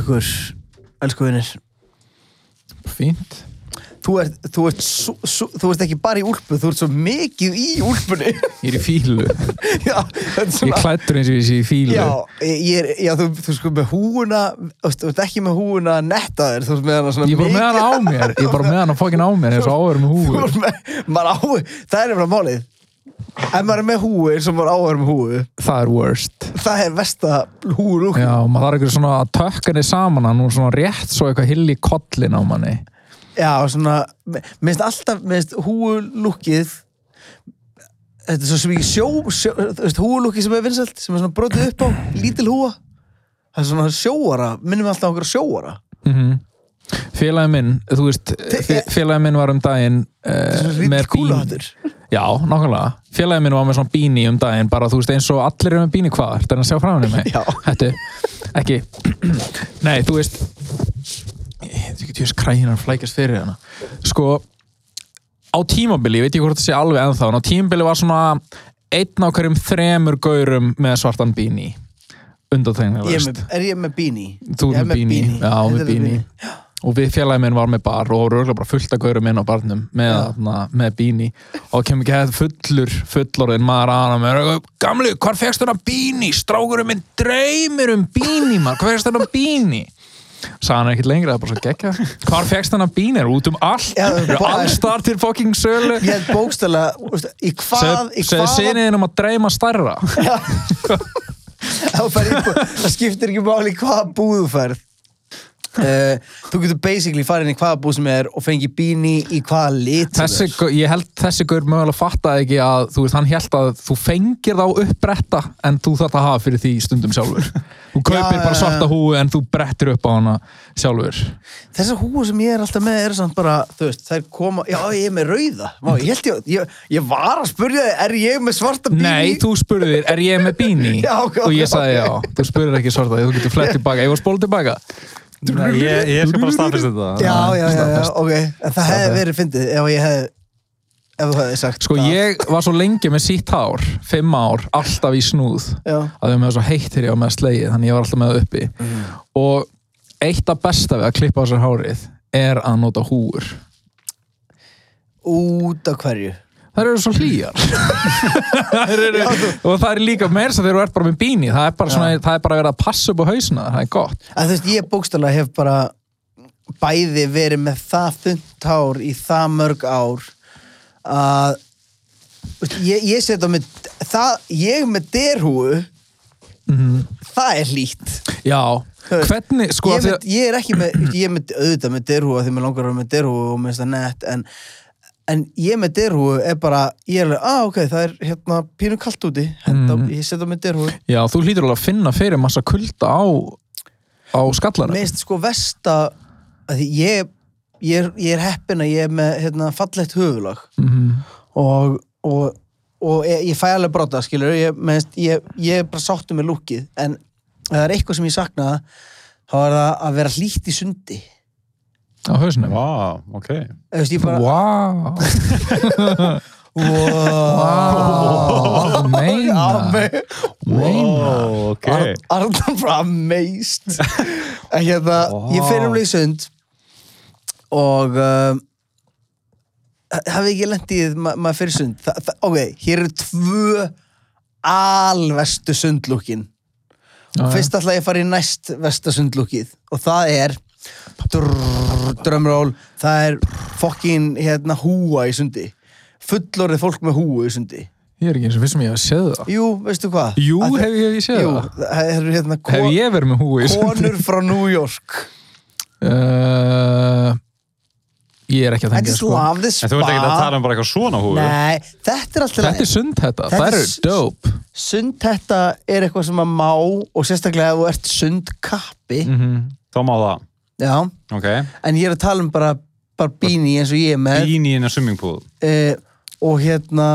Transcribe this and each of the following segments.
líður ykkur, elsku vinnir? Fínt. Þú ert, þú, ert svo, svo, þú ert ekki bara í úlpu, þú ert svo mikið í úlpunni. Ég er í fílu. já, Ég klættur eins og ég sé í fílu. Já, ég er, já þú, þú sko með húuna, þú ert ekki með húuna að netta þér, þú ert með hana svona Ég er bara með hana á mér. Ég er bara með hana fokkin á mér eins og áður með húu. það er bara málið. Ef maður er með og maður áhör með húu, Það er worst. það er versta húu Já, maður þarf eitthvað svona að tökka henni saman hann og svona rétt svo eitthvað hill í kollin á manni. Já, svona, mér finnst alltaf, mér finnst húulúkið þetta er svo sem ekki sjó, sjó húulúkið sem er vinsælt, sem er svona brotið upp á lítil húa það er svona sjóara, minnum við alltaf okkur sjóara Mm Félagi minn, þú veist, Þe- félagi minn var um daginn uh, með bín. Já, nákvæmlega. Félagi minn var með svona bíni um daginn, bara þú veist eins og allir eru með bíni hvað, ertu að sjá frá henni mig? Já. Hættu, ekki. Nei, þú veist, veit ekki tjóðis kræginar flækjast fyrir hana. Sko, á tímabili, ég veit ekki hvort það sé alveg ennþá, en á tímabili var svona einn á hverjum þremur gaurum með svartan bíni. Ég er, með, er ég með bíni? Þú ert með bíni, já, með er bíni. Og við félagið minn var með bar og voru örugglega bara fullt að gaurum inn á barnum með, na, með bíni og kemur ekki hefð fullur fullorðin maður að hana með gamli, hvar fegst þennan bíni? Strákurum minn dreymir um bíni maður, hvar fegst þennan bíni? Sagði hann ekkert lengra, það er bara svo geggja Hvar fegst þennan bíni? Er út um allt? Allstar til fucking sölu? Ég held bókstæla, í hvað, hvað sinniðin um að dreyma íbúð, það skiptir ekki máli í hvaða búð þú ferð uh, þú getur basically farið inn í hvaða búð sem er og fengi bíni í hvaða lit þessi, ég held þessi gaur mögulega fattaði ekki að þú veist, hann held að þú fengir þá uppbretta en þú þarf að hafa fyrir því stundum sjálfur. Þú kaupir Já, bara svarta húu en þú brettir upp á hana sjálfur. Þessar húur sem ég er alltaf með er samt bara, þú veist, þær koma já, ég er með rauða, Má, ég held ég, ég ég var að spurja þig, er ég með svarta bíni? Nei, þú spurðir, er ég með bíni? Já, ok, og ég sagði ok. já, þú spurðir ekki svarta þú getur flett tilbaka, ég var spóla tilbaka Nei, ég, ég skal bara staðfesta þetta. Já, já, já, já, ok. En það hefði verið fyndið ef ég hefði ef þú hefði sagt Sko það. ég var svo lengi með sítt hár, fimm ár, alltaf í snúð já, að þau með svo heitt þegar ég var með slegið þannig ég var alltaf með það uppi. Mhm. og eitt af besta við að klippa á sér hárið er að nota húur. Út af hverju þær eru svo hlýjar. Þær eru, og það er líka meira sem þegar þú ert bara með bíni. Það er bara, svona, það er bara verið að passa upp á hausna það er gott. Að þú veist, ég bókstæla hef bara bæði verið með það þund hár í það mörg ár að ég, ég setja með það, ég með derhúu það er hlýtt. Já, hvernig sko ég, að með, ég er ekki með, ég er með auðvitað með derhúu því mér langar að vera með derhúu og mér finnst það nett en, en ég með derhúu er bara ég er alveg, að ok, það er hérna pínu kalt úti, henda, Mm. ég setja með derhúu já, þú hlýtur alveg að finna fyrir massa kulda á á skallara Mér finnst sko versta að ég, ég, ég er heppin að ég er með hérna, fallegt höfulag mm og, og, og ég, ég fæ alveg brota skilur, ég, er bara sáttu með lúkið. En það er eitthvað sem ég sakna þá er það að vera hlýtt í sundi á hausnum. Vá, ok. Þú veist, ég bara wow, wow. wow, meina. Meina. Ó, ok. Ar- Arnar bara amazed. En hérna, ég fyrir um í sund og um, hafið ekki lendið ma maður fyrir sund? Þa, ok, hér eru tvö alvestu sundlúkin. Já. fyrst ætla ég að fara í næst vesta sundlúkið og það er drömról það er fokkin hérna húa í sundi. Fullorðið fólk með húu í sundi. Ég er ekki eins og vissum ég að séð það. Jú, veistu hvað? Jú, hef ég, hef ég séð jú, það. eru hérna hef ég verið með húi í sundi? konur frá New York. Uh, ég er ekki að just sko. þú ert ekki að tala um bara eitthvað svona húi Nei, þetta er alltaf þetta er sund þetta, Þetta það er eru dope. Sund þetta er eitthvað sem að má og sérstaklega ef þú ert sundkappi mm Þá má það Já, Ok. En ég er að tala um bara, bara bíni eins og ég er með. Bín í eina swimmingpool eh, og hérna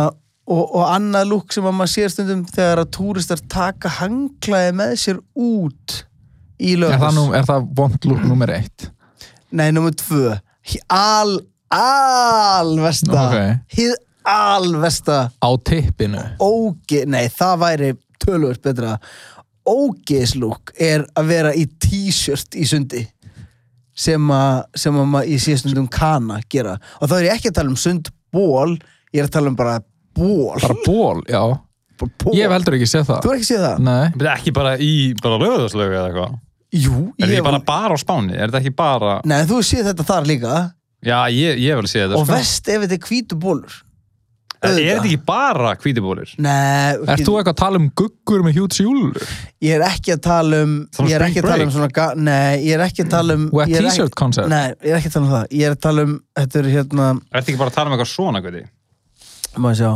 og, og annað lúk sem að maður sér stundum þegar að túristar taka hanglaði með sér út í er, það er það vond lúk nummer eitt? Nei, nummer tvö. Al, alvesta Ok. Hið alvesta á tippinu. Óge, nei það væri tölvöld betra. Ógeðslúk er að vera í t-shirt í sundi sem að, sem að maður í síðastundum kana gera og þá er ég ekki að tala um sundból ég er að tala um bara ból bara ból, já Bara ból. ég hef heldur ekki séð Þú það er ekki séð það? nei, Þetta er ekki bara í bara lögðarslögu eða eitthvað Jú, Er þetta ég ekki bara bara á Spáni? Er þetta ekki bara Nei, þú séð þetta þar líka Já, ég, ég vil sé þetta og sko. vest ef þetta er hvítu bólur Er þetta ekki bara hvítibólir? Nei, ert þú eitthvað að tala um guggur með hjúts júlur ég er ekki að tala um Svona ég er ekki spring að tala um break? svona Nei, ég er ekki að tala um Wet er t-shirt concept? Nei, ég er ekki að tala um það Ég er að tala um, þetta er hérna Er þetta ekki bara að tala um eitthvað svona, Guði? Má ég sjá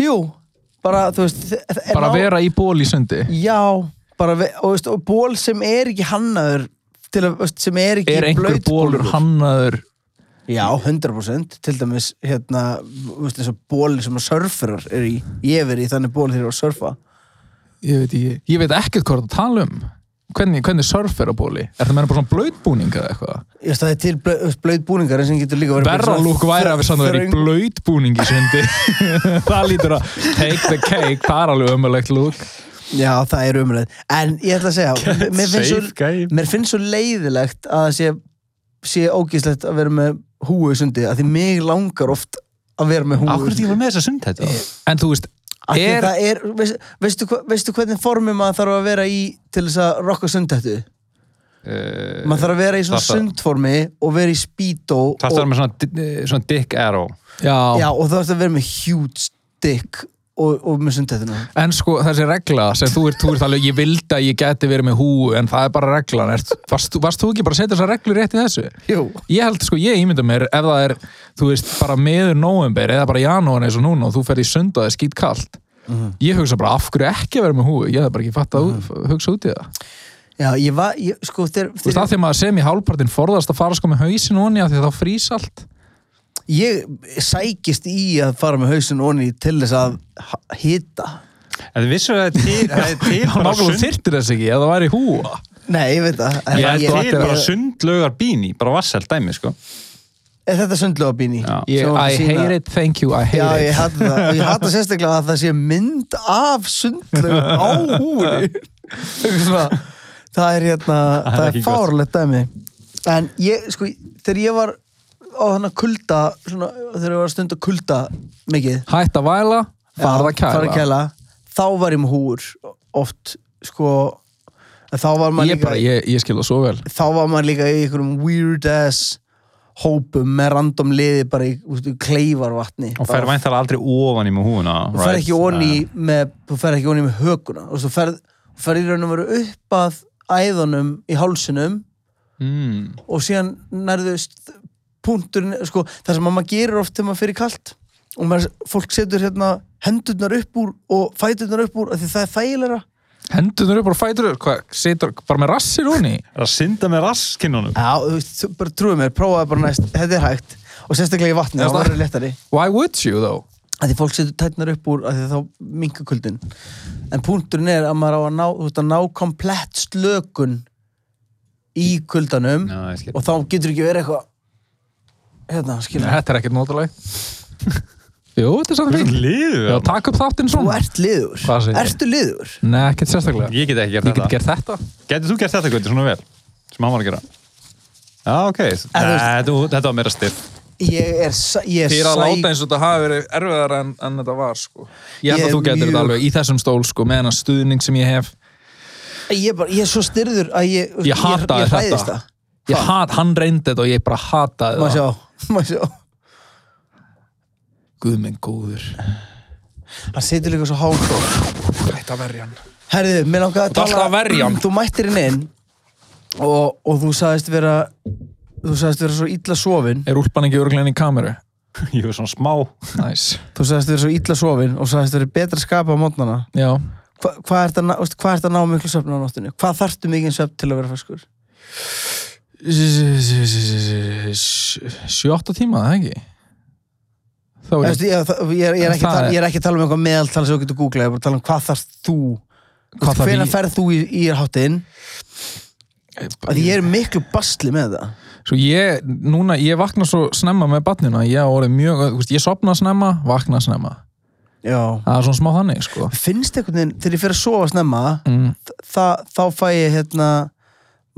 Jú, bara, þú veist bara ná- vera í ból í sundi Já, bara, ve- og, veist, og ból sem er ekki hannaður til að, veist, sem er ekki er einhver hannaður Já, 100% til dæmis hérna, veist, eins og bóli sem að surferar er í, ég hef verið í þannig bóli þegar ég var að surfa. Ég veit, ekki, ég veit ekkert hvað það tala um. Hvernig, hvernig surf er á bóli er það meina bara svona blöytbúning eða eitthvað? Ég veist, það er til blöð búningar sem getur líka verið bara Berra svona lúk væri að við sann að vera í sundi. Það lítur að take the cake það er alveg ömulegt lúk Já, það er umræð En ég ætla að segja, mér finnst, svo, mér finnst svo leiðilegt að það sé, sé ógíslegt að vera með húu sundi að því mig langar oft að vera með húu Akkur þetta ekki bara með þessa sund þetta? en þú veist, því að er það er, veist, veistu, veistu hvernig formi maður þarf að vera í til þess að rokka sundhættu? Uh, Maður þarf að vera í svona að- sundformi og vera í speedo Það og, er með svona, svona dick arrow já, já, og þú þarf að vera með huge dick og, og með sundhættuna. en sko þessi regla sem þú ert, þú ert alveg, ég vildi að ég geti verið með hú en það er bara reglan. Ert, varst, varst þú ekki bara að setja þessa reglu rétt í þessu? Jú. ég held sko, ég ímynda mér ef það er, þú veist, bara meður november eða bara janúar eins og núna og þú ferð í sund og það er skýt kalt. Ég hugsa bara af hverju ekki að vera með hú? Ég hef bara ekki fatt að hugsa út í það. Já, ég var, ég, sko, þegar, þú veist það þegar maður sem í hálfpartin forðast að fara sko með hausin onni af því að þá frýs allt ég sækist í að fara með hausin onni til þess að hita. En þið vissu að það er til, það er til þá bara sund þyrtir þess ekki ef það væri húa Nei, ég veit það. Ég er til að- bara sundlaugar bíni, bara vassel dæmi, sko Er þetta sundlega bíni? Já. ég, I hate it, thank you, I hate Já, ég it hata það. Og ég hata sérstaklega að það sé mynd af sundlegu á húi. Svona, það er hérna, Það er það er fárlegt dæmi. En ég, sko, þegar ég var á þannig kulda, svona, þegar ég var að stunda kulda mikið, hætt að væla, farða farða kæla. kæla, þá var ég með húur oft, sko, en þá var maður ég, líka, bara, ég, ég skil það svo vel. Þá var maður líka í einhverjum weird ass hópum með random liði bara í ústu, kleifarvatni. Og fer væntar aldrei ofan í með húna þú fer ekki onni með þú fer ekki onni með höguna og þú fer, þú fer í raun og veru upp að æðunum í hálsinum mm. og síðan nærðu st- punkturinn, sko, það sem maður gerir oft þegar maður fyrir kalt og maður, fólk setur hérna hendurnar upp úr og fæturnar upp úr af því það er þægilega hendunar upp og fætur hvað, situr bara með rassir honni Það synda með rasskinnunum Já, þú veist, bara trúið mér, prófaði bara næst þetta er hægt. Og sérstaklega í vatni, það verður léttari. Why would you though? að því fólk setur tætnar upp úr að því þá minka kuldin en punkturinn er að maður á að ná, þú veist, að ná komplett slökun í kuldanum Já, og þá getur ekki verið eitthvað hérna, Nei, skilja þetta er ekkert notaleg. Jú, þetta er samt fín Liðu já, takk upp þáttinn þú svona. ert liður, Hvað segir ertu liður nei, ekkert sérstaklega. Ég get ekki gert ég get þetta. gert þetta. Getur þú gert þetta, Guði, svona vel? Sem hann var að gera. Já, ok. Nei, veist- þú- Þetta var meira stiff ég er, sa- ég er sæk eins og þetta hafi verið erfiðar en, en þetta var sko. ég held Ég að þú er getur mjög- þetta alveg í þessum stól sko, með hennar stuðning sem ég hef. Ég, bara, ég er svo styrður að ég ég hataði ég hræðist þetta. það. Ég hat, hann reyndi þetta og ég bara hataði má það. sjá, má sjá guð minn góður hann situr líka svo hálftóð Ætti að verja hann Herðu, mér langaði að ert alltaf að verja hann. Þú mættir inn inn og, og þú sagðist vera þú sagðist vera svo illa sofin er úlpan ekki örglegin í kameru? Ég var svona smá næs þú sagðist vera svo illa sofin og sagðist vera betra skapa á mótnana já Hva, hvað ert að, ná- veistu, hvað ert að ná miklu söfn á nóttinu? Hvað þarftu mikið söfn til að vera ferskur? Sjótt tíma, það ekki? er ég, ég, er- ég, er ekki tala, ég er ekki að tala um eitthvað meðaltal sem þú getur googlað, ég er bara að tala um hvað þarfst þú Hvað þarf Hvenær ég- ferð þú í, í háttinn? Að ég er miklu basli með það Svo ég, núna, ég vakna svo snemma með batnina, ég á orðið mjög, ég sopna snemma, vakna snemma. já það er svona smá þannig sko finnst einhvern veginn, þegar ég fer að sofa snemma mm. þá fæ ég hérna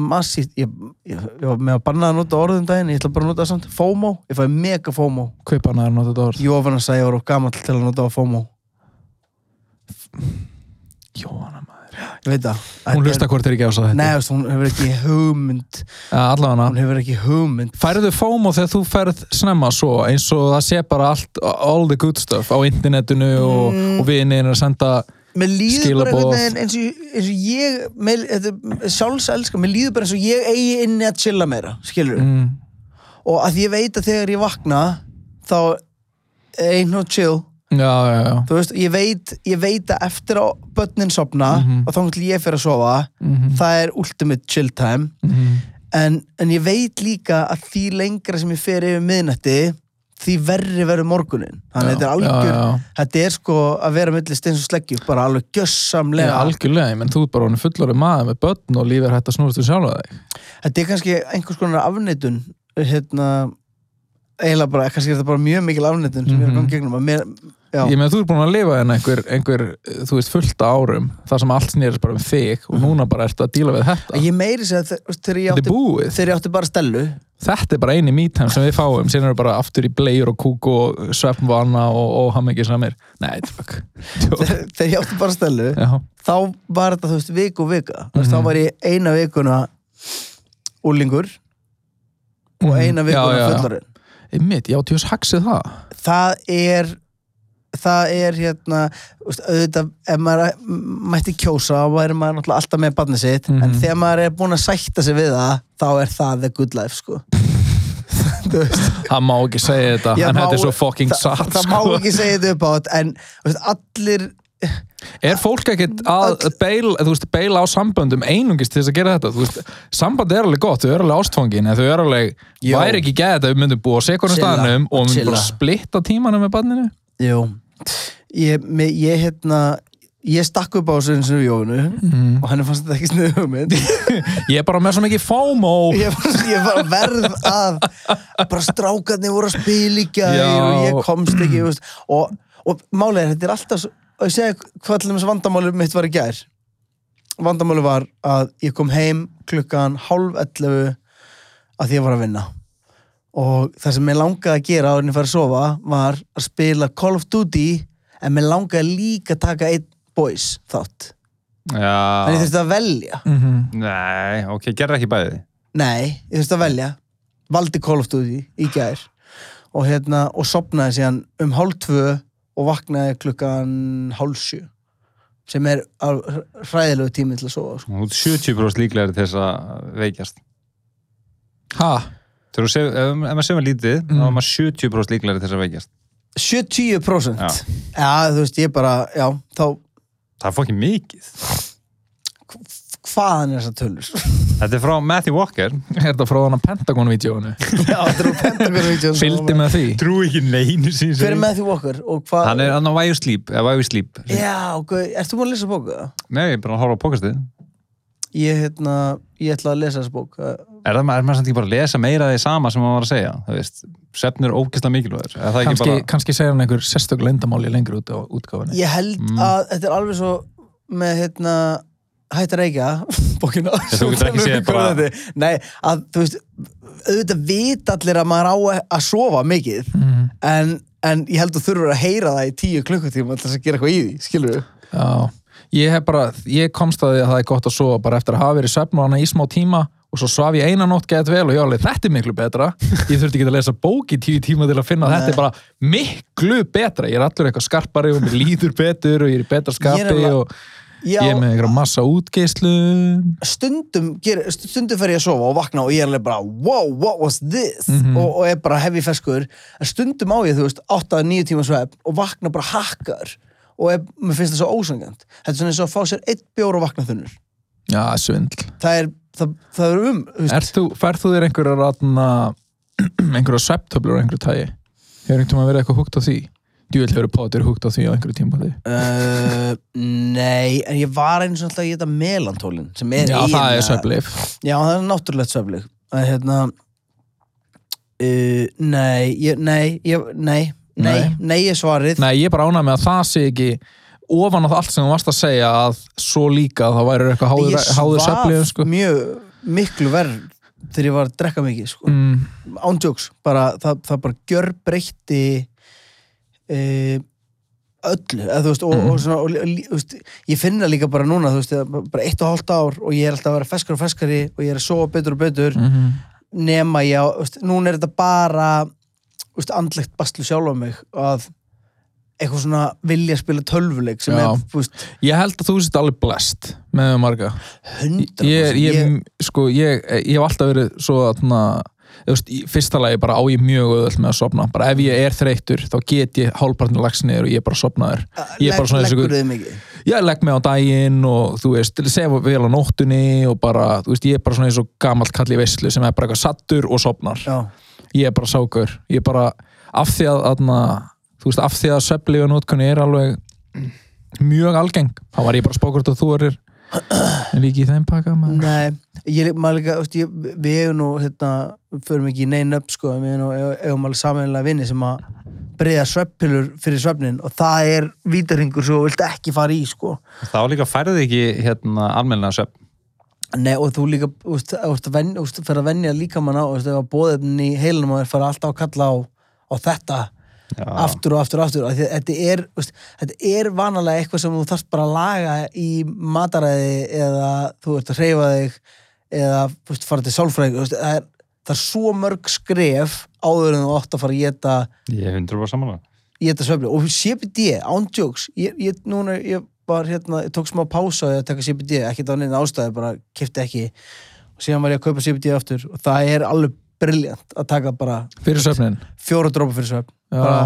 massíft, ég, ég, ég var með að banna að nota orðum daginn, ég ætla bara að nota það samt. FOMO, ég fæ mega FOMO. Kaupana er notað orð. Jófann að segja að ég var of gamall til að nota FOMO. Jóhanna maður. Ég veit það. Hún hlusta hvort er ekki ás að þetta Nei, hún hefur ekki hugmynd. Allavega. Hún hefur ekki hugmynd. Færðu FOMO þegar þú ferð snemma svo eins og það sé bara allt all the good stuff á internetinu og, Mm. og vinir að senda Mér líður bara einhvern veginn eins og, eins og ég mér, þetta, sjálfselska, mér líður bara eins og ég eigi inni að chilla meira, skilur mm, og að ég veit að þegar ég vakna þá ain't no chill. Já, já, já. Þú veist, ég veit, ég veit að eftir að börnin sopna Mhm. og þá til ég fyrir að sofa mm það er ultimate chill time. En, en ég veit líka að því lengra sem ég fer yfir miðnætti því verri verður morgunin þannig að þetta er algjör, já, já. þetta er sko að vera milli steins og sleggju, bara alveg Já, gjössamlega algjörlega, menn þú er bara honum fullorið maður með börn og lífið er hægt að snúast um sjálfa þig þetta er kannski einhvers konar afneitun hérna eiginlega bara, kannski er þetta bara mjög mikil afneitun sem ég er að Mhm. ganga gegnum að mér, já, Ég með þú er búin að lifa en einhver, einhver, þú veist, fullta árum þar sem allt snýrist bara um þig og núna bara ertu að díla við þetta. Ég meiri að þegar ég átti, þegar ég átti bara stelu þetta er bara eini mítæm sem við fáum, síðan eru bara aftur í bleir og kúk og svefnvana og, og hamingi samir Nei, tjók þegar, ég átti bara stelu Já, þá var þetta, þú veist, viku og vika. Veist, Mhm. þá var ég eina vikuna úlingur og Mhm. eina vikuna já, já. fullorinn einmitt, já, tjós haxið það. Það er það er hérna auðvitað, ef maður mætti kjósa þá væri maður náttúrulega alltaf með barnið sitt en Mhm. þegar maður er búinn að sætta sig við það þá er það the good life sko. Það má ekki segja þetta, Ég en má- þetta er svo fucking það, satt það má sko. ekki segja þetta upp á þetta en veist, allir Er fólk ekkert að beila, á samböndum einungist til þess að gera þetta? Veist, samband er alveg gott, þau eru alveg ástfangin en þau eru alveg, væri ekki gæði þetta við myndum búa á sekunum staðnum og við myndum bara splitta tímanum með barninu? Jú, ég, mig, ég hérna ég stakk upp á þessu eins og Jónu mm. og henni fannst þetta ekki sniðu hugmynd. Ég er bara með svo mikið FOMO. Ég, ég var verð að bara strákarnir voru að spila í Já. og ég komst ekki veist, og, og málið er, þetta er alltaf og ég segi hvað til þess vandamáli mitt var í gær. Vandamáli var að ég kom heim klukkan hálf 11 að því ég var að vinna og það sem ég langaði að gera áður en ég fara að sofa var að spila Call of Duty en mér langaði líka að taka einn boys þátt. En ég Já, þurfti að velja. Mm nei, ok, gerði ekki bæði. Nei, ég þurfti að velja. Valdi Call of Duty í gær. Og hérna, og sopnaði síðan um hálf tvö og vaknaði klukkan hálf sjö sem er hræðilegu tími til að sofa sko. Þú ert 70% líklegri til þess að veikjast. Ha? Þegar þú sef, ef, ef maður sefum lítið Mm. þá er maður 70% líklegri til þess að veikjast 70% Já. Já, þú veist, ég bara, já, þá Það er fokkið mikið hvaðan er þessar tölur? Þetta er frá Matthew Walker Er þetta frá þannig Pentagon-vídeóinu? já, þetta er úr Pentagon-vídeónu Fylgdi með því? Trú ekki neinu sín Hver er Matthew Walker? Og hvað? Hann er hann á Væju Sleep, eða Væju Sleep Já, ok, ertu búin að lesa bóku? Nei, ég er bara að horfa á pokastið Ég, hérna, ég ætla að lesa þessa bók Er það er maður samt ekki bara að lesa meira því sama sem maður var að segja? Það veist, svefn er ógeðslega mikilvægur. Er það ekki Kanski, bara kannski segir hann einhver sérstök lendamáli lengur út á útgáfinni Ég held Mm. að þetta er alveg svo með hérna hætt að reykja bókina. Þú getur ekki séð bara- Nei, að þú veist auðvitað vita allir að maður á að sofa mikið mm. en, en ég held að þú þurfur að heyra það í tíu klukkutíma til þess að gera eitthvað í því, skilur Já, ég hef bara, ég komst að því að það er gott að sofa bara eftir að hafa verið svefn og hana í smá tíma og svo svaf ég eina nótt gett vel og ég alveg, þetta er miklu betra. Ég þurfti ekki að lesa bók í tíu tíma til að finna að þetta er bara miklu betra. Ég er allur eitthvað skarpari og mér líður betur og ég er í betra Ég skapi nefnilega- og Já, ég er með einhverja massa útgeislu stundum, stundum fer ég að sofa og vakna og ég er alveg bara wow, what was this? Mhm. og, og er bara hefi feskur. En stundum á ég, þú veist, 8-9 tíma svefn og vakna bara hakkar og er, mér finnst það svo ósangjönd þetta er svona eins og að fá sér eitt bjór og vakna þunnur. Já, svindl. Það er, það, það er um þú veist, Ert þú, Færð þú þér einhverja ratna, einhverja svepptöflur á einhverju tægi? Hefur einhvern tíma verið eitthvað húgt á því? Djúvill hefur Potter húgt á því á einhverju tíma því uh, nei, en ég var eins og alltaf í þetta melantólin sem er Já, það er eiginlega- svepplif já, það er náttúrulegt að hérna uh, nei, ég, nei, ég, nei nei, Nei. nei er svarið Nei, ég er bara ánægð með að það sé ekki ofan á það allt sem þú varst að segja að svo líka þá væri eitthvað háður, ég háður seflið sko. mjög miklu verð þegar ég var að drekka mikið sko. mm, ándjóks, bara, það, það bara gjör breytti e, öllu eða, þú veist, og, Mhm. og, svona, og, veist, ég finna líka bara núna veist, bara eitt og hálft ár og ég er alltaf að vera feskar og feskari og ég er að sofa betur og betur mm nema ég á, núna er þetta bara andlegt bastlu sjálf á mig að eitthvað svona vilja spila tölvuleik sem Já. er, þú veist, Ég held að þú sést alveg blest með marga. 100% ég, ég, sko, ég, ég hef alltaf verið svo að þú veist, í fyrsta lagi bara á ég mjög auðvöld með að sopna bara ef ég er þreyttur þá get ég hálfpartin lagst niður og ég er bara sopnaður ég er bara svona eins og leggur þið mikið? Ég legg mig á daginn og þú veist, sefa vel á nóttunni og bara, þú veist, ég er bara svona eins og gamalt kall í veislu sem er bara eitthvað sattur og sopnar já, ég er bara sákur, ég er bara af því að, aðna, þú veist, af því að sveflífa nótkunni er alveg mjög algeng, þá var ég bara spókurt og þú erir líki í þeim pakka maður. Nei, ég, maður líka, veist, ég, við eigum nú, hérna, við förum ekki í neinn upp, sko, við eigum nú, eigum alveg samanlega vinni sem að breyða sveppilur fyrir svefnin og það er vítarhingur svo þú vilt ekki fara í, sko. Þá líka færði ekki hérna almennilega söp. Nei, og þú líka, þú veist, þú veist, fyrir að venja líka manna og þú veist, ef að bóðefnin í heilunum og þér fara alltaf að kalla á, á þetta Já. aftur og aftur og aftur, að þetta er, er vanalega eitthvað sem þú þarfst bara að laga í mataræði eða þú ert að hreyfa þig eða veist, fara til sálfræðing, það er, það er svo mörg skref áður en þú átt að fara að geta, Ég hundru bara samanlega. geta svefni og CBD, ándjóks ég, ég, núna, ég var hérna, ég tók smá pása að taka CBD, ekkert á neina ástæði bara kipti ekki. Og síðan var ég að kaupa CBD aftur. Og það er alveg briljant að taka bara fyrir svefnin fjóra drópa fyrir Já. bara,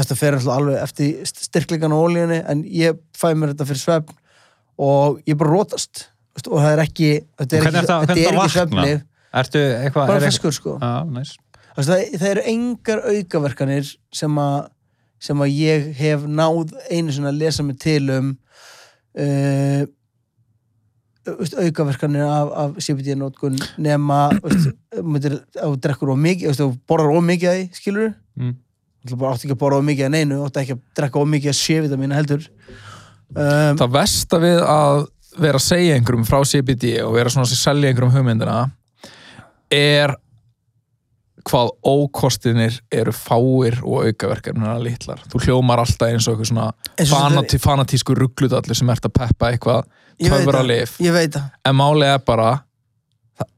eftir að fer alltaf alveg eftir styrklingan og ólíunni en ég fæ mér þetta fyrir svefn og ég bara rótast og það er ekki þetta er ekki, ekki Ertu eitthvað... bara er feskur sko. Þú veist, það, það eru engar aukaverkanir sem að sem að ég hef náð einu svona að lesa mig til um uh, aukaverkanir af, af CBD-nótkun nema þú drekkur of mikið veist, ef þú borðar of mikið að því, skilur Mm. þú átti ekki að borða of mikið að neinu þú átti ekki að drekka of mikið að C-vitamínu heldur um, það versta við að vera að segja einhverjum frá CBD og vera svona að selja einhverjum hugmyndina er hvað ókostinir eru fáir og aukaverkarnir litlar. Þú hljómar alltaf eins og eitthvað svona fanatí, fanatísku ruggludalli sem ert að peppa eitthvað töfra lif. En málið er bara það,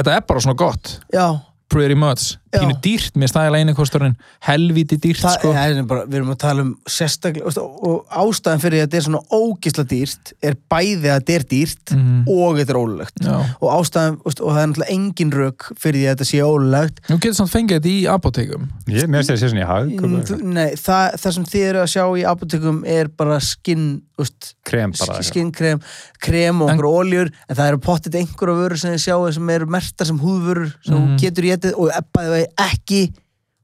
þetta er bara svona gott já pretty much. Pínu dýrt mér stæðilega einu kosturinn, helvíti dýrt það sko. er bara, við erum að tala um sérstaklega og, og ástæðan fyrir að þetta er svona ógisla dýrt er bæði að þetta er dýrt Mhm. og þetta er ólulegt og ástæðan, og það er náttúrulega engin rök fyrir því að þetta sé ólulegt Nú getur samt fengið þetta í apotekum Ég, mér finnst þetta sé svona í hag. Mm, Nei, það, það sem þið eru að sjá í apotekum er bara skinn Krem skinnkrem krem og En- óljur en það eru pottit einhverja vörur sem þið sjáu sem eru mertar sem húðvörur sem Mhm. þú getur getið og bæði ekki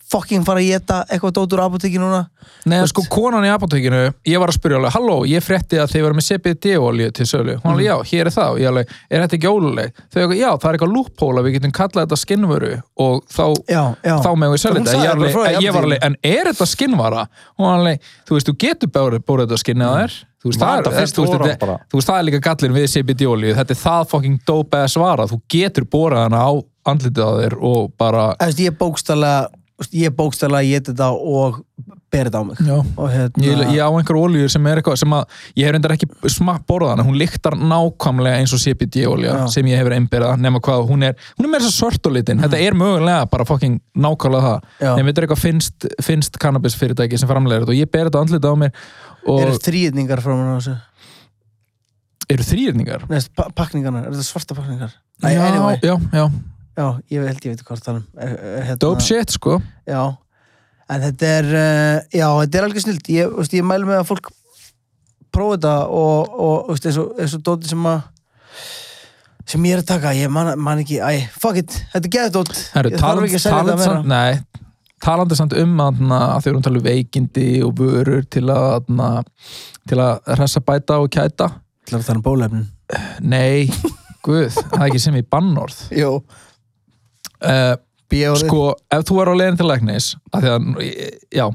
fucking fara að geta eitthvað dótur apoteki núna Nei, Veist- sko, konan í apotekinu, ég var að spyrja alveg, halló, ég frétti að þið verður með CBD-olíu til sölu. Hún alveg, já, hér er það. Ég alveg, er þetta ekki óluleg? Þau alveg, já, það er eitthvað lúppóla, við getum kallað þetta skinnvöru og þá, já, já. þá með við Hún þetta. sagði Ég, alveg, ég var alveg, en er þetta skinnvara? Hún alveg, þú veist, þú getur bórið, bórið þetta skinnið að þér. Þú veist, það er, fyrst þú veist, þetta- þú veist, það er líka gallin við CBD-olíu. Þetta er það fucking dope ass vara. Þú getur bórið hana á andlitið á þér og bara, Þú veist, ég bókstala ég bókstala ég þetta og ber þetta á mig. Hérna Ég, ég á einhver olíu sem er eitthvað sem að ég hef reyndar ekki smakk borðað hana, hún lyktar nákvæmlega eins og Já. sem ég hefur einbyrðað, nema hvað, hún er hún er meira svo svört á litin, þetta er mögulega bara fucking nákvæmlega það, nema þetta er eitthvað finnst, finnst cannabis fyrirtæki sem framlega þetta og ég ber þetta andlita á mér og eru þrýðningar frá mér á þessu? Eru þrýrningar Neist, pa pakningarnar, eru þetta svarta pakningar já, Nei, anyway, já, já, já, ég held ég veit hvað það um. Eh, eh, hérna, dope shit sko. Já, en þetta er uh, já, þetta er alveg snilt ég, veist, ég mælu með að fólk prófa þetta og, og veist, eins og, eins og dóti sem að sem ég er að taka, ég man, man ekki æ, fuck it, þetta er geðið dót Heru, ég þarf taland, ekki að segja þetta samt, meira nei, talandi samt um að, að þau eru að tala um veikindi og vörur til að, að til að hressa bæta og kæta. Er að tala um bólefnin Nei, guð, það er ekki sem í bannorð. Jú, uh. Sko, ef þú er á leiðin til læknis að því að, já,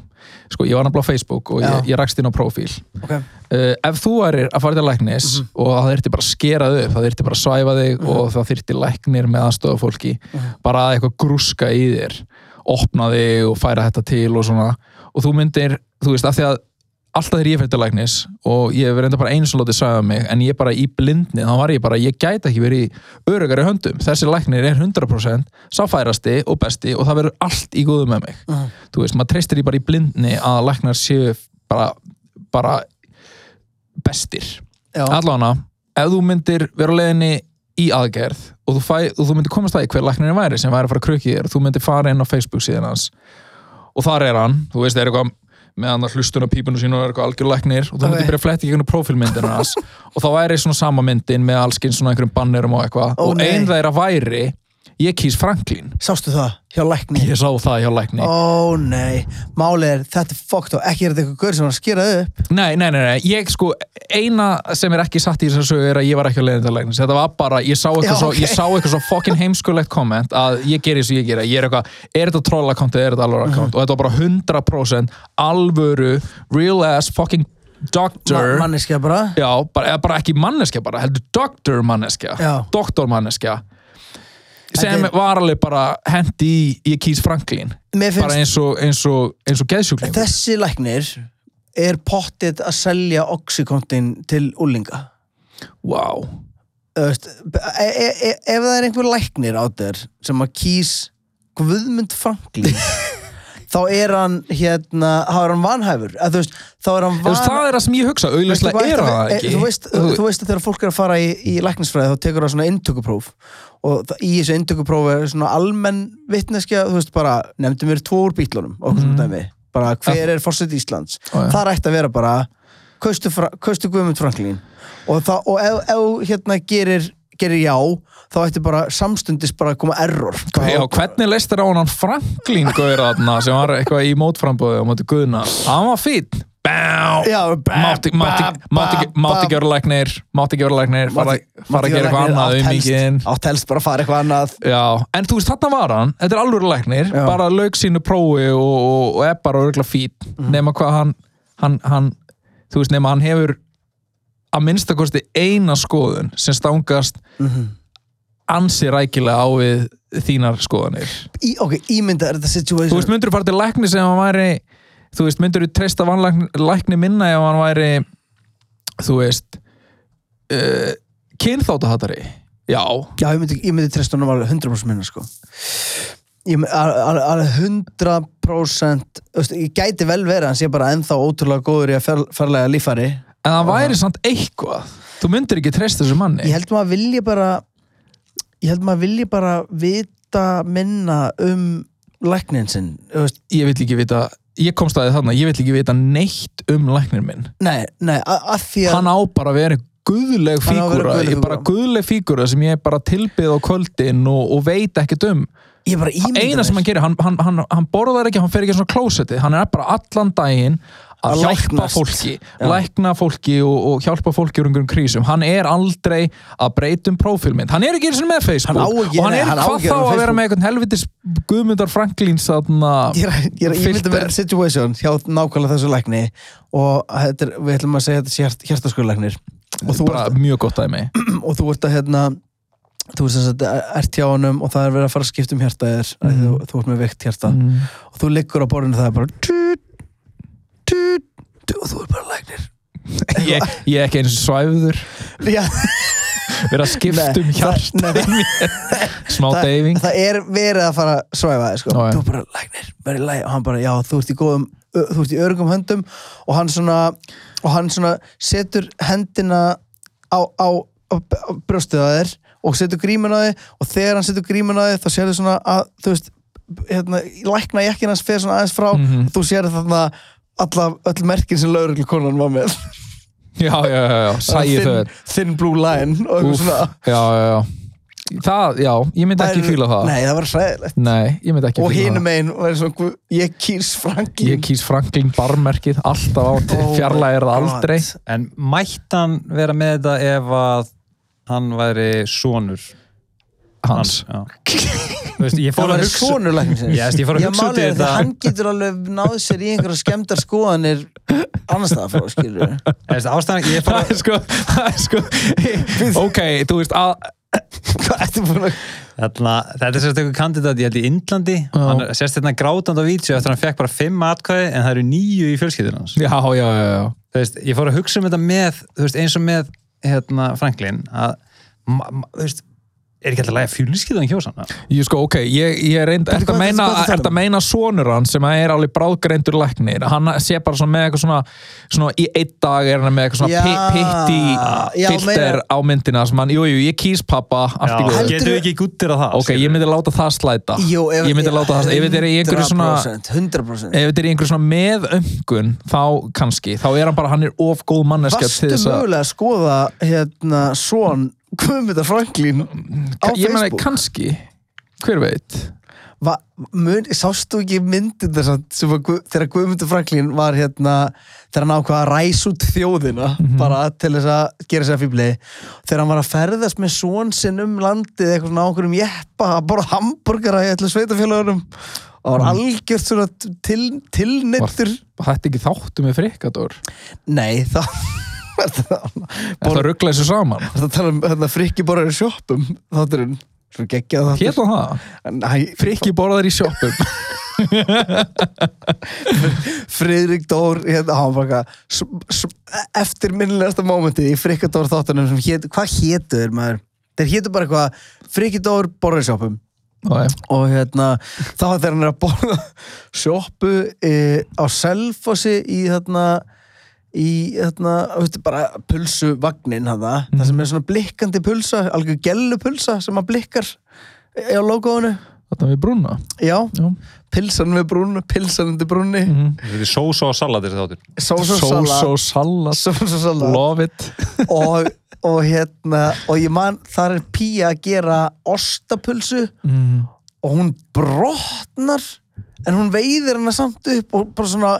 sko, ég var nefnilega á Facebook og ég, ég rakst inn á profíl Ok. uh, ef þú erir að fara til læknis Mhm. og það þyrfti bara að skera upp það þyrfti bara að svæfa þig og það þyrfti læknir með aðstofa fólki Mhm. bara að eitthvað grúska í þér opna þig og færa þetta til og svona og þú myndir, þú veist, af því að alltaf þegar ég til læknis og ég hef reynda bara einu sem lótið sagði mig en ég bara í blindni, þá var ég bara ég gæti ekki verið í örugari höndum. Þessi læknir er 100% sáfærasti og besti og það verður allt í góðu með mig. Mhm. þú veist, maður treystir í bara í blindni að læknar séu bara, bara bestir. Allavega, ef þú myndir vera á leiðinni í aðgerð og þú, fæ, og þú myndir komast það í hver læknirinn væri sem væri að fara að krukki þér og þú myndir fara inn á Facebook síðan hans og þar er hann, þú veist, er eitthvað með hann að hlustun á pípunum sínu og er eitthvað algjör læknir og þú myndir Ok. byrja að fletti í prófílmyndina hans og þá væri svona sama myndin með allskinn svona einhverjum bannerum og eitthvað og nei. ein þeirra væri ég kýs Franklín Sástu það hjá lækni? ég sá það hjá lækni. Ó nei, máli er þetta er fokkt og ekki er þetta eitthvað gaur sem að skera upp. Nei, nei, nei, nei, ég sko eina sem er ekki satt í þessu sögu er að ég var ekki að leiðin til læknis, þetta var bara, ég sá eitthvað svo, ok. ég sá eitthvað svo fucking heimskulegt komment að ég geri þessu ég gera, ég er eitthvað er þetta troll account eða er þetta alveg account? Og þetta var bara 100% alvöru real ass fucking doctor. Ma Manneskja bara. Já, bara, bara ekki manneskja bara, heldur doctor manneskja doktor manneskja sem var alveg bara hendi í ég kýs Franklin. Bara eins og, eins og, eins og geðsjúklingur. Þessi læknir er pottið að selja oxykontin til úlinga wow. Veist, e e e ef það er einhver læknir á þér sem að kýs Guðmund Franklin þá er hann hérna, þá er hann vanhæfur. Þú veist, þá er hann Þú veist, það er það sem ég hugsa, auðvitað er það ekki. Þú veist, þú veist að þegar fólk er að fara í, í læknisfræði þá tekur það svona inntökupróf og það, í þessu inntökuprófi er svona almenn vitneskja, þú veist bara nefndi mér tvo úr bílunum okkur Mhm. svona dæmi. Bara hver er fórsett Íslands? Ó, það ætti að vera bara kaustu, Guðmund Franklín og, það, og ef, ef hérna gerir gerir já, þá ætti bara samstundis bara að koma error. Já, hvernig leist þér á hann Franklín gauður þarna sem var eitthvað í mótframbóði og móti Guðna? Hann var bam, Mátti mátti- mátti ekki- mátti vera læknir Mátti ekki vera læknir Fara að gera eitthvað annað um mikið átt helst bara að fara eitthvað annað. Já, en þú veist, þarna var hann. Þetta er alveg læknir. Bara lauk sínu prófi og, er bara örgulega fýtt Mhm. Nema hvað hann, hann, hann Þú veist, nema hann hefur að minnstakosti eina skoðun sem stangast Mhm. ansi rækilega á við þínar skoðanir. Í, ok, ímynda er þetta Þú situation veist, myndur þú fara til lækni sem hann væri þú veist, myndur þú treysta lækni minna ef hann væri þú veist uh, kynþáttahatari já, Já, ég myndi, ég myndi treysta hann alveg 100% minna sko. Ég alveg 100% þú veist, ég gæti vel verið að hann sé bara ennþá ótrúlega góður í að fer, ferlega líffæri en það væri samt eitthvað. Þú myndir ekki treysta þessu manni. Ég held maður vilji bara ég held maður vilji bara vita minna um læknin sinn ég vil ekki vita ég komst að því þarna, ég vil ekki vita neitt um læknir minn. Nei, nei, a- að því að hann á bara að vera guðleg að fígúra, ég bara fígúra. guðleg fígúra sem ég bara tilbyð á kvöldin og, og veit ekkert um. Bara eina sem hann gerir, hann, hann, hann, hann borðar ekki hann fer ekki svona klósetti, hann er bara allan daginn að Að hjálpa fólki Já. lækna fólki og, og hjálpa fólki úr einhverjum krísum, hann er aldrei að breyta um prófílmynd, hann er ekki eins og með Facebook Hann og hann er hvað þá að vera að með vera einhvern helvitis Guðmundar Franklíns þarna Ég er, ég er að ímynda filter. mér situation hjá nákvæmlega þessu lækni og er, við ætlum að segja þetta og bara ert, mjög gott dæmi og þú ert að hérna þú ert sagt ert hjá honum og það er verið að fara að skipta um hjarta þér mm. þú, þú ert með veikt hjarta mm. og þú liggur á borðinu það er bara og þú er bara læknir. Ég, ég er ekki eins og svæfður. Vera að um það- nei, smá það, deyfing. það er verið að fara að svæfa þig sko. Þú er bara læknir, verið læg og hann bara, já, þú ert í góðum þú ert í örgum höndum. Og hann svona og hann svona setur hendina á, á, á, á brjóstið að þér og setur grímun á þig. Og þegar hann setur grímun á þig þá sér þau svona að, þú veist hérna, lækna jekkinn hans fer svona aðeins frá. Mhm. og þú sér þarna alla, öll merkin sem lauruglu konan var með. Já, já, já, já, sæði þau thin, thin blue line og eitthvað Úff, svona. já, já, já. Það, já, ég myndi ekki fíla það. Nei, það var hræðilegt. Nei, ég myndi ekki og fíla hinum einn var svona guð, ég kýrs það Franklín Ég kýs Franklin barmerkið alltaf á Oh fjarlæg er það my aldrei. God. En mætti hann vera með þetta ef að hann væri sonur hans Já. Veist, ég Það fór að hugsa veist, ég fór að hugsa út í þetta. Hann getur alveg náð sér í einhverja skemmtar skoðanir annars staðar frá, skilur ég fór það að sko, það sko ok, þú veist að Þarna, þetta er sérst eitthvað kandidat ég held í Indlandi. Hann sérst hérna grátand á vídeo eftir að hann fekk bara fimm atkvæði en það eru nýju í fjölskyldun hans. Já, já, já, veist, ég fór að hugsa um þetta með veist, eins og með hérna, Franklin að veist, er ekki alltaf að læga fjölskyldan hann Ég sko, ok, ég, ég reynd, er þetta að er um? meina sonur hann sem er alveg bráðgreindur læknir, hann sé bara svona með eitthvað svona, svona í einn dag er hann með eitthvað svona pi- pitti filter á myndina sem hann, jú, jú, ég kýs pappa, getur við ekki guttir á það Ok, ég myndi láta það slæta. Jú, ef, ég myndi láta það, ef þetta er í einhverju svona, 100%100% ef þetta er í einhverju svona meðöngun, þá kannski, þá er hann bara, hann er of góð manneskja til þess að, Guðmynda Franklín á ég meina, Facebook kannski, hver veit? Va, mun, sástu ekki myndin þess að Guð- þegar Guðmundur Franklín var hérna þegar hann ákvað að ræsa út þjóðina Mhm. bara til þess að gera sér fýbli þegar hann var að ferðast með svon sinn um landið eitthvað svona á okkurum jeppa að borða hambúrgara í allir sveitafélagunum og Mhm. var algjört svona til, tilneittur Var þetta ekki þáttu með frikador? nei það það ruggla þessu saman? Það tala um hérna, frikki borðar í sjoppum þátturinn Hétt það? Næ, Frikki borðar í sjoppum Friðrik Dór hérna, eftirminnilegasta mómentið í Frikki Dór þáttunum hét, hvað hétu þeir maður? Þeir hétu bara eitthvað Frikki Dór borðar í sjoppum okay. og hérna þá þegar hann er að borða sjoppu e, á Selfossi í þarna í þarna, veistu, bara pulsu vagnin hana, það sem er svona blikkandi pulsa, algjör gellu pulsa sem að blikkar á logoinu. Þetta við brúna? Já, Já. pilsan við brúnu, pilsan undir brúnni. Mm þetta er sósa og salat þessi þáttur. Sós Sós og salat. sós og salat. Love it. Og, og hérna og ég man, þar er Pía að gera ostapulsu mm. og hún brotnar en hún veiðir hana samt upp og bara svona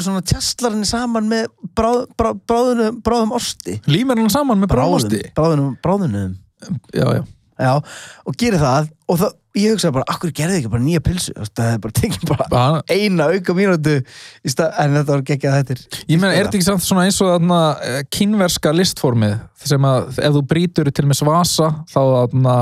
svona tjastlar henni saman með bráð, bráð, bráðunum, bráðum osti Límir hann saman með bráðosti bráðunum, bráðunum Já, já. Já, og gerir það og það, ég hugsaði bara, akkur gerði ekki bara nýja pilsu það er bara tekið bara Bara, eina auka mínútu stað, en þetta var geggjað þetta er Ég meina, er þetta ekki samt svona eins og þarna eh, kínverska listformið sem að ef þú brýtur til með svasa þá, þarna,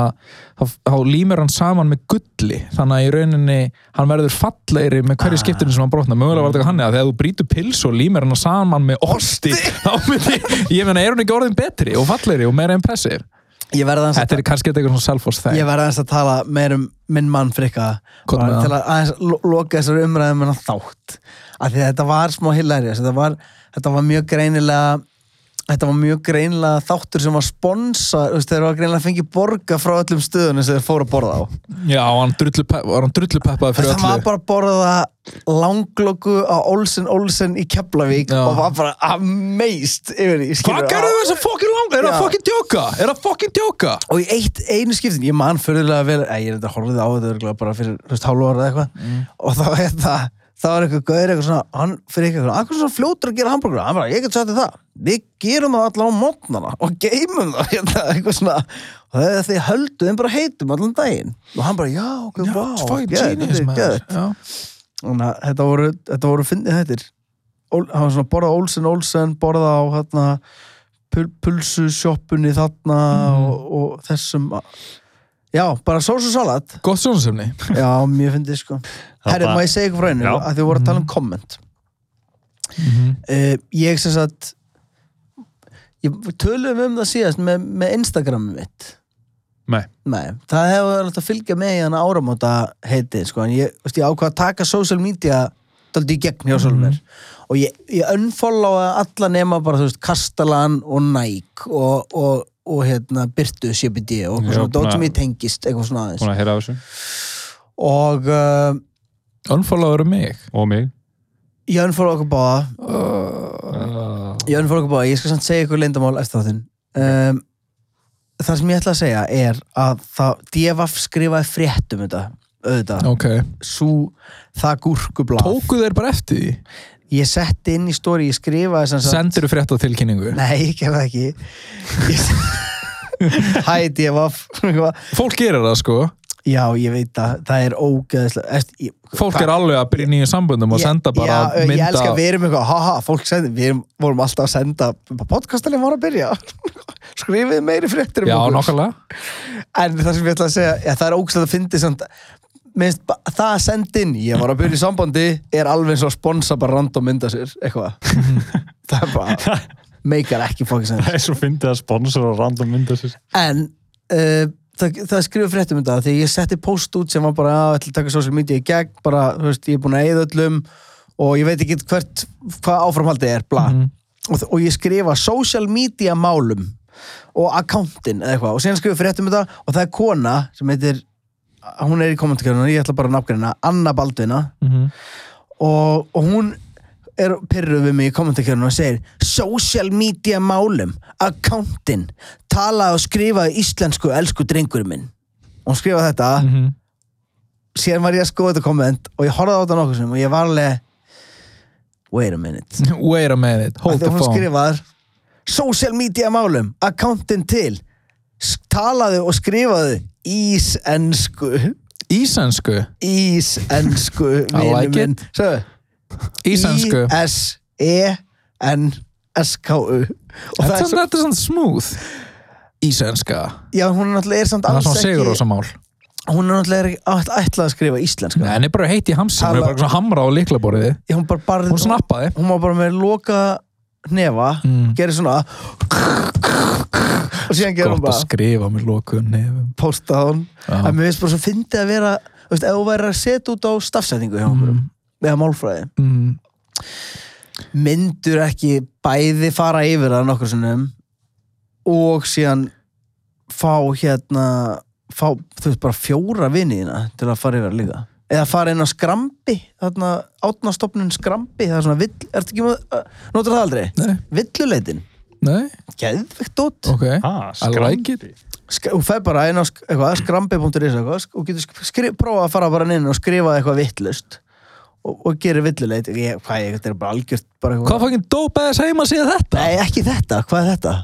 þá, þá límir hann saman með gulli. Þannig að í rauninni hann verður fallegri með hverju Ah. skiptinu sem hann brotna mögulega var þetta hann eða þegar þú brýtur pils og límir hann saman með osti þá myndi, ég meina, er hann ekki orðin betri og fallegri og meira aðeins Þetta er kannski eitthvað svona self-force Ég þeng verði aðeins að tala meir um minn mann frikka. Til að aðeins lo- loka þessari umræðum en þátt. Af því að þetta var smá hilarious. Þetta var, þetta var mjög greinilega þetta var mjög greinilega þáttur sem var sponsa, þeir var greinilega fengið borga frá öllum stöðunum sem þeir fóru að borða á Já, hann drullu, var hann drullupeppaði fyrir það var öllu bara að borða langlöku á Olsen Olsen í Keflavík og var bara amazed yfir því Hvað gerðu þess að fokkin lang? Er það fokkin djóka? Er það fokkin djóka? og í eitt, einu skiptin, ég man fyrirlega vel ég er þetta horfið á þetta bara fyrir hálfu ára eða eitthvað Mm. og þá er þetta, þá er eitthvað gauður eitthvað svona, hann fyrir eitthvað, akkur svona fljótur að gera hambúrgur, hann bara, ég get þér það við gerum það allan á mótnana og geymum það, hérna, eitthvað svona og það er því höldu þeim bara heitum allan daginn og hann bara, já, ok, Já, maður. geðveikt. Já. Þannig að þetta voru, þetta voru fyndið hættir hann var svona borða Olsen Olsen borða á hérna pul pulsu sjoppunni þarna Mhm. og, og þessum já, bara sós og salat. Gott sjónsefni já, mér fyndið sko. Herri, má ég segja ykkur frá einu, Já. að þið voru að tala um komment uh, ég sem sagt ég tölum um það síðast með, með Instagramið mitt. Nei. Nei, það hefur alltaf að fylgja með í hann áramóta heitið, sko, en ég, veist, ég ákvað að taka social media daldi í gegn hjá sjálfur mér. Og ég, ég unfollowa alla nema bara, þú veist, Kastalan og Nike og, og, og hérna, Byrtu CBD og eitthvað svona, dót sem ég tengist eitthvað svona aðeins. Búin að heyra af þessu. Og uh, Unfollowaður mig? Og mig. Ég unfollowa okkur báða. Uh, ég unfollowa okkur báða, ég skal samt segja ykkur leyndamál eftir þáttinn. Um, það sem ég ætla að segja er að það, DFF skrifaði frétt um þetta auðvitað, Ok. Svo það gúrkublað. Tóku þeir bara eftir því? Ég setti inn í stóri, ég skrifaði sem sagt Sendiru frétta tilkynningu? nei, ég gerði það ekki. Ég- hæ DFF Fólk gerir það sko. Já, ég veit að það er ógeðslega ég, Fólk er alveg að byrja nýju samböndum og Ég- senda bara já, Ég mynda elska að við erum eitthvað, haha, fólk sendi Við erum, vorum alltaf að senda Podcastalinn var að byrja. Skrifið meiri fréttir um Já, okkur. nokkulega En það sem ég ætla að segja, já, það er ógæslega að fyndi samt minnst það að senda inn ég var að byrja í sambandi er alveg eins og að sponsa bara random mynda sér, eitthvað það er bara, meikar ekki fokkin sens Það er svo fyndið að sponsora random mynda sér. en uh, það, það skrifur fréttum um þetta því ég setti post út sem var bara að ætla að taka social media í gegn, bara, þú veist, ég er búin að eyða öllum og ég veit ekki hvert hvað áframhaldið er, bla Mhm. og, og ég skrifa social media málum og accountin eða eitthvað og síðan skrifa fréttum um þetta og það er kona sem heitir, hún er í kommentarkjörnuna ég ætla bara að nafngrina, Anna Baldvina. Mhm. og, og hún er pyrruð við mig í kommentarkjörnuna og segir social media málum accountin, talaði og skrifaði íslensku elsku drengurinn minn. Og hún skrifaði þetta. Mhm. síðan var ég að skoða þetta komment og ég horfði á þetta nokkuð sem og ég var alveg wait a minute. Wait a minute, hold the hún phone. skrifaðar social media málum, accountin til talaðu og skrifaðu ísensku. Ísensku? Ísensku like Ísensku. I-S-E-N-S-K-U það Þetta er er er svona smooth. Ísenska já hún er náttúrulega er samt Það er alls svona sigur ekki ósa mál hún er náttúrulega ekki ætl- ætlað að skrifa íslenska. Nei, henni er bara heitt í hamsin Hún er bara svona hamra á liklaborðið hún bara barði Hún snappaði. Hún var bara með loka nefa Mm. gerir svona og síðan gerir hún Gott að bara skrifa með nefum posta hún Já. en mér finnst bara svo fyndið að vera veist, ef þú væri að setja út á stafsætingu hjá okkur Mm. eða málfræði mm. myndur ekki bæði fara yfir það nokkur sinnum og síðan fá hérna fá, þú veist, bara fjóra viniðina til að fara yfir líka eða fara inn á skrambi þarna átnastofnun skrambi það er svona vill, ertu ekki með notur það aldrei? Nei, Villuleitin, nei, geðvikt dót ok. Ah, I like it. Sk og fær bara inn á skrambi.is og getur prófa að fara bara inn og skrifa eitthvað vittlust og, og gerir villuleit hvað ég, þetta er bara algjört bara eitthvað- Hvað fanginn dópaðis heima síðan þetta? Nei, ekki þetta, hvað er þetta?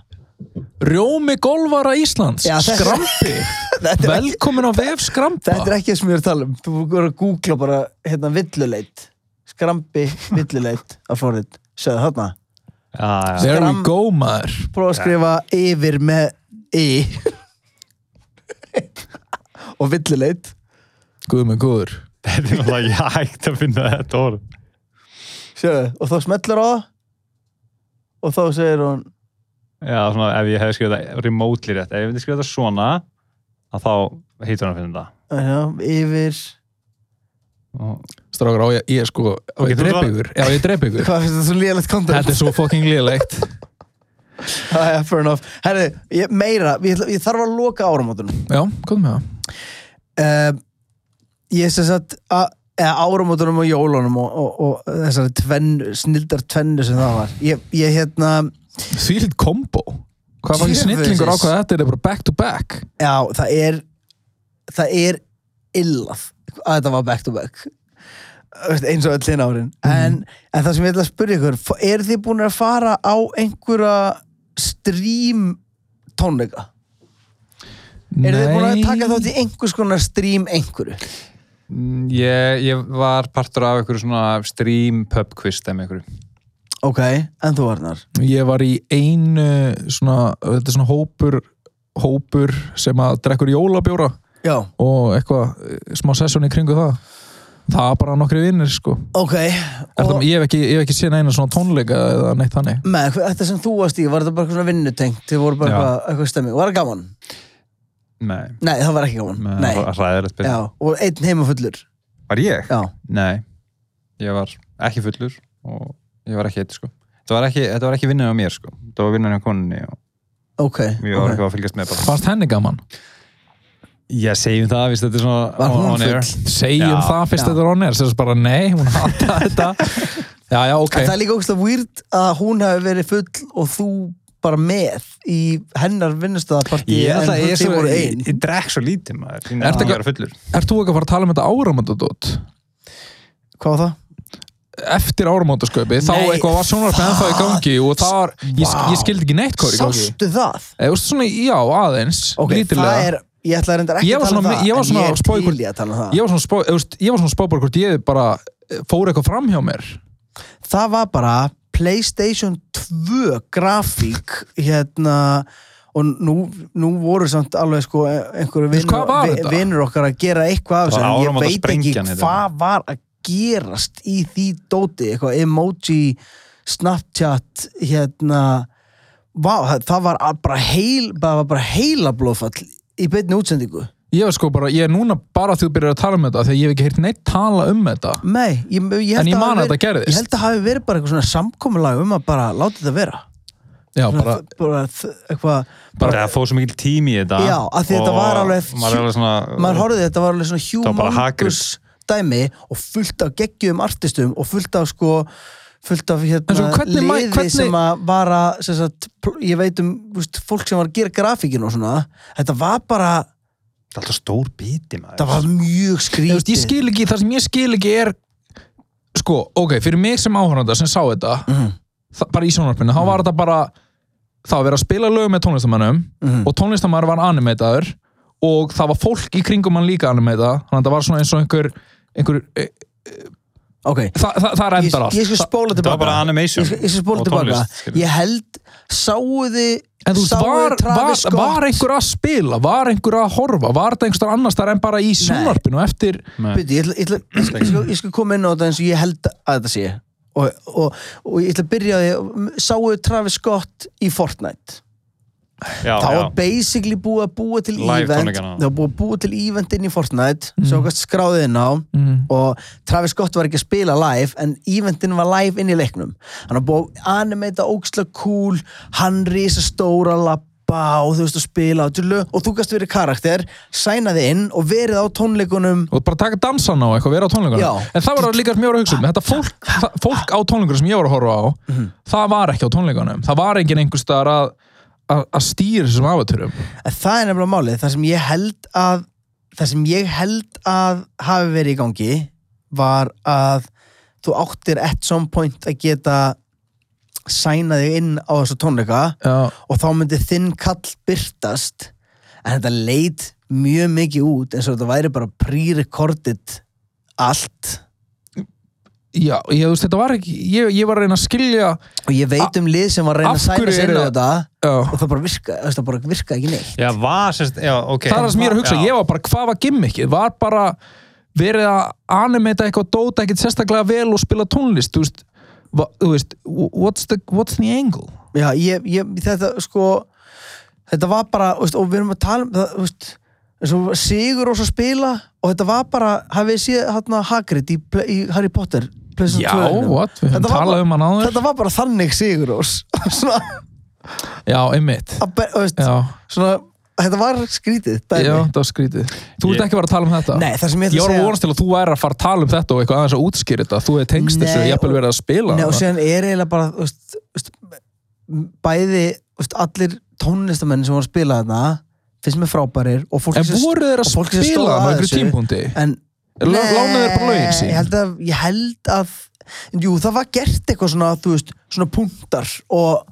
Rjómi golvara Íslands. Já, ekki, Velkomin á vef Skrampa þetta er ekki það sem ég er að tala um. Þú voru að googla bara hérna villuleit Skrambi villuleit að fórið, sögðu þarna Já. There we go maður Prófa að skrifa yfir með y og villuleit Guð með guður Þetta er náttúrulega ekki hægt að finna þetta orð. Sjöðu, og þá smellur á það og þá segir hún Já, svona ef ég hef skrifað það remotely rétt. Ef ég myndi skrifa það svona, að þá heitur hann að finna það. já, yfir Og- Strákar á ég, ég sko Á Ok, ég var- ykkur? Já, ég dreip ykkur. Hvað finnst þetta svo lélegt content? Þetta er svo fucking liðlegt Það er fair enough. Herri, ég, meira, ég, ég þarf að loka áramótunum. Já, hvað með það? uh, Ég sem sagt að áramótunum og jólunum og, og, og þessari tvenn, snildar tvennu sem það var. Ég, ég hérna, Þvílitt kombo. Hvað var ekki snillingur á hvað þetta er bara back to back. Já, það er það er illað að þetta var back to back eins og öll hinn árin en, en það sem ég ætla að spyrja ykkur eru þið búin að fara á einhverja stream tónleika? Eru þið búin að taka þátt í einhvers konar stream einhverju? Mm, Ég, ég var partur af einhverju svona stream pub quiz þeim einhverju. Ok, en þú Arnar? Ég var í einu svona, þetta er svona hópur hópur sem að drekkur jólabjóra Já, og eitthvað eh, smá sessun í kringu það það var bara nokkri vinnir sko. Ok og, það, ég hef ekki, ég hef ekki séð eina svona tónleika eða neitt þannig. Með, Þetta sem þú varst í, var þetta bara eitthvað svona vinnutengt? Þið voru bara eitthvað, eitthvað stemming, var það gaman? Nei, Nei, það var ekki gaman. Nei, ræðilegt byrja. já, og einn heimafullur. Var ég? Já, Nei, ég var ekki fullur og ég var ekki eitt sko. Þetta var ekki, þetta var ekki vinnan á mér sko. Þetta var vinnan á koninni og ok, ég var ok. ekki að fylgjast með bara. fannst henni gaman Ég segjum það, víst þetta er svona Var hún on air. full? segjum Já. það fyrst Já. þetta er on air sem bara nei, hún hata þetta já, já, ok En það er líka ógst að weird að hún hefði verið full og þú bara með í hennar vinnustöðapartí Ég, en ég, er svo, voru ég, einn ég drekk svo lítið maður. Er ekki- að vera fullur. Ert þú ekki að fara að tala um þetta áramótadót? Hvað var það? Eftir áramótasköpi, þá eitthvað var sjónarpið ennþá í gangi og það var, ég, ég skildi ekki neitt hvað var í gangi Sástu það? Eða, svona, já, aðeins, Ok, lítilega það er ég ætla að reyndar ekki Ég að tala um það ég var en svona ég er til í að tala um það. ég var svona spá, þú veist, ég var svona spá bara hvort ég bara eh, fór eitthvað fram hjá mér. Það var bara Playstation 2 grafík hérna og nú, nú voru samt alveg sko einhverju vinnur, vinnur okkar að gera eitthvað af þessu en ég veit ekki hvað var að gerast í því dóti eitthvað emoji Snapchat hérna vá, það, það var bara heil það var bara heila blóðfall í beinni útsendingu? Ég var sko bara, ég er núna bara að þú byrjar að tala um þetta því að ég hef ekki heyrt neitt tala um þetta. Nei, ég, ég held En ég að man hafi að þetta verið- gerðist. Ég held að hafi verið bara eitthvað svona samkomulag um að bara láta þetta vera. Já, Svona, bara, bara þ- eitthvað bara það fóð svo mikil tími í þetta Já, af því þetta og var alveg- maður er alveg svona maður horfði þetta var alveg svona var bara humongous dæmi og fullt af geggjum artistum og fullt af sko fullt af hérna svo hvernig liði hvernig- sem að var að sem sagt, ég veit um veist, fólk sem var að gera grafíkin og svona þetta var bara, það er alltaf stór biti maður. Það var mjög skrítið ég skil ekki, það sem ég skil ekki er sko, ok, fyrir mig sem áhörnanda sem sá þetta, Mhm, það, bara í sjónvarpinu þá var þetta bara, það var verið að spila lög með tónlistamannum mhm. og tónlistamæður var animetaður og það var fólk í kringum hann líka animeta þannig að það var svona eins og einhver, einhver e, ok, það, það, það er endar allt. ég skal spóla það var tilbaka bara animation. Ég skal, ég skal spóla tilbaka ég held, sáuði En þú veist, sáuði var, var, Travis Scott? var einhver að spila, var einhver að horfa, var þetta einhver annars þar en bara í sjónvarpinu eftir. Byrju, ég, ætla, ég, ætla, ég, skal, koma inn á þetta eins og ég held að þetta sé. Og, og, og ég ætla að byrja því sáu Travis Scott í Fortnite já, já. var basically búið að búa til tónleikana. það var búið að búa til event inn í Fortnite mm. sem okkar skráðið inn á mm, og Travis Scott var ekki að spila live en eventin var live inn í leiknum hann var búið að animata ógislega cool hann risa stóra lappa og þú veist að spila og, tjúlu, og þú gast verið karakter, sænaði inn og verið á tónleikunum og bara taka dansan á eitthvað, vera á tónleikunum Já. en það var líka var að hugsa um þetta fólk, fólk á tónleikunum sem ég var að horfa á Mhm. það var ekki á tónleikunum það var engin einhver staðar að, að, stýra þessum afaturum En það er nefnilega málið, það sem ég held að það sem ég held að hafi verið í gangi var að þú áttir at some point að geta sæna þig inn á þessu tónleika já, og þá myndi þinn kall byrtast en þetta leit mjög mikið út eins og þetta væri bara pre-recorded allt já ég, þú veist, þetta var ekki ég, ég var að reyna að skilja og ég veit um lið sem var að reyna að sæna inn á þetta já. og það bara virka, það bara virka ekki neitt já, var sérst, já, ok það er það sem ég er að hugsa, Já. ég var bara hvað var gimmickið, var bara verið að animata eitthvað dóta ekkert sérstaklega vel og spila tónlist þú veist, va, þú veist what's the, what's the angle Já, ég, ég, þetta sko þetta var bara, veist, og við erum að tala um það, veist, eins og Sigur ós að spila og þetta var bara, hafið séð hérna Hagrid í, í Harry Potter já, 2 -num? what, við höfum Þetta var talað bara- um hann áður. þetta var bara þannig Sigur ós svona, já, einmitt. Að, veist, já, svona, þetta var skrítið dæmi. já, það var skrítið. Þú ert Ég- ekki að fara að tala um þetta? Nei, það sem ég ég ætla var að að segja vonast til að þú væri að fara að tala um þetta og eitthvað aðeins að útskýra þetta. Þú hefði tengst þessu, Nei, ég hef verið að spila Nei, og síðan er eiginlega bara veist, veist, bæði veist, allir tónlistamenn sem voru að spila þarna finnst mér frábærir og fólk en voru þeir að spila á einhverju en lánaðu þeir bara lögin sín? ég held að, ég held að jú, það var gert eitthvað svona veist, svona punktar og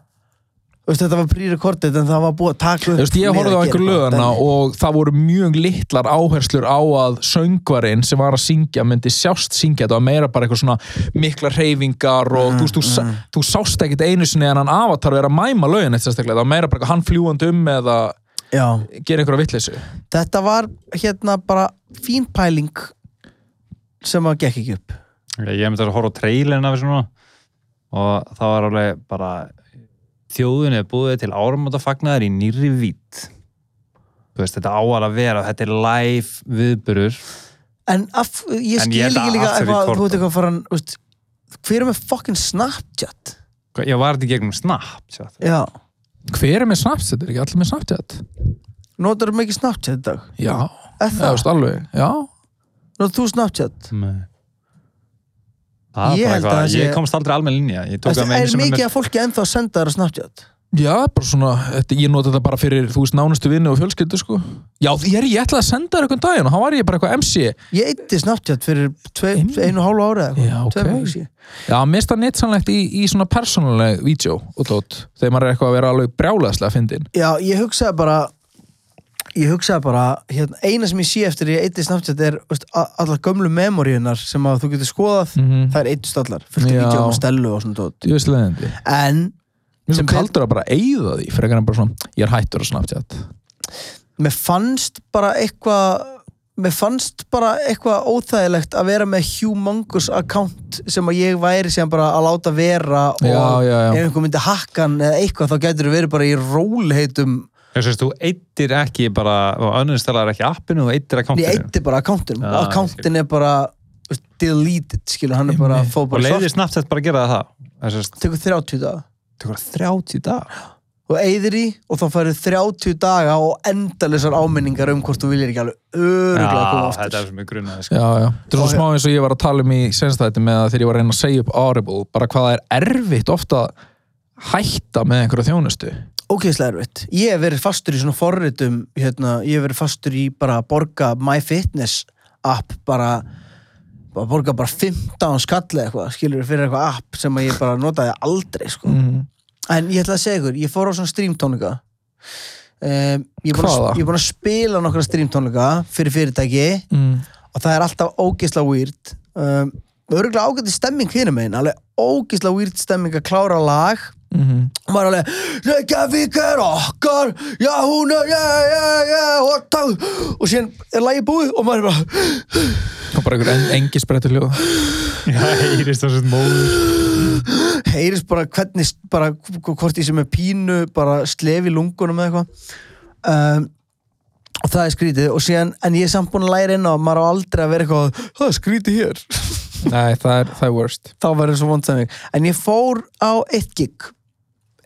veist, þetta var pre-recorded en það var búið að taka upp veist, ég horfði á að einhver gera lögana og það voru mjög litlar áherslur á að söngvarinn sem var að syngja myndi sjást syngja, þetta. Var meira bara eitthvað svona miklar reyfingar og þú, veist, þú, sa- þú sást ekkit einu sinni en hann avatar vera að mæma lögin eitt sérstaklega, það var meira bara hann fljúandi um eða Já, gera einhverja vitleysu. Þetta var hérna bara fín pæling sem að gekk ekki upp. Ég myndi að horfa á trailerin af þessu núna. Og það var alveg bara þjóðin er búið til áramótafagnaðar í nýri vít. Þú veist, þetta áal að vera þetta er live viðburur en af, ég skil ekki líka þú veit eitthvað veist, hver er með fucking Snapchat? Ég var þetta gegnum Snapchat? Já, hver er með Snapchat, er ekki allir með Snapchat? notar þú mikið Snapchat í dag? Já, Er það veist alveg já, Notar þú Snapchat? Nei. það Ég er bara held að eitthvað, það sé- ég komst aldrei almenn linja ég tók Veist, það er sem mikið að fólki ennþá senda þér að Snapchat? Já, bara svona þetta, ég nota þetta bara fyrir, þú veist, nánustu vinnu og fjölskyldu sko, já, ég, er, ég ætlaði að senda þér einhvern daginn og hann var ég bara eitthvað MC Ég eitti Snapchat fyrir tvei, einu og hálfu ára Já, ok. Já, mér finnst það neittsanlegt í, í svona persónuleg vídeo og tótt, þegar maður er eitthvað að vera alveg brjálæðslega fyndin. Já, ég hugsaði bara ég hugsaði bara, hérna, eina sem ég sé eftir ég eitt í Snapchat er veist, allar gömlu memoríunar sem að þú getur skoðað. Mhm. það Mér Sem kaldur að bara eyða því frekar en bara svona, ég er hættur að Snapchat mér fannst bara eitthvað mér fannst bara eitthvað óþægilegt að vera með humongous account sem að ég væri sem bara að láta vera og Já, já, já. ef einhver myndi hakkan eða eitthvað þá gætur þú verið bara í rólheitum Ég sést, þú eittir ekki bara, og önnumstælar ekki appinu, þú eittir ég akkantinu. eitti bara accountinum Já, accountin er bara deleted, skilur, hann er bara fóð Og bara svart, leiðir snabbt bara að gera það. Það sést, tekur 30 daga tekur 30 dag. og eyðir í og þá færðu 30 daga og endalisar áminningar um hvort þú viljir ekki alveg öruglega að koma þetta aftur er sem ég grunnaði, sko. Þetta er svo smá eins og ég var að tala um í senstætti með að þegar ég var að reyna að segja upp Audible, bara hvað það er erfitt ofta að hætta með einhverja þjónustu. ógeðslega erfitt. Ég hef verið fastur í svona forritum, hérna, ég hef verið fastur í bara að borga MyFitness app bara bara borga bara 15 skall eitthvað, skilur fyrir eitthvað app sem að ég bara notaði aldrei, sko. Mm. En ég ætla að segja ykkur, ég fór á svona streamtónleika um, ég, er að- búin að spila nokkra streamtónleika fyrir fyrirtæki Mm. og það er alltaf ógeðslega weird um, örgulega ágætti stemming hérna megin alveg ógeðslega weird stemming að klára lag Mm. og maður er alveg Reykjavík er okkar já hún er, já, já, já og, og síðan er lagi búið og maður er bara Og bara einhver en, engi sprettur hljóð. Já, heyrist það sem móður. heyrist bara hvernig bara hvort ég sem er pínu bara slefi lungunum eða eitthvað um, og það er skrítið og síðan, en ég er samt búin að læra inn á að maður á aldrei að vera eitthvað það er skrítið hér Nei, það er, það er worst. þá verður svo vondstæming en ég fór á eitt gig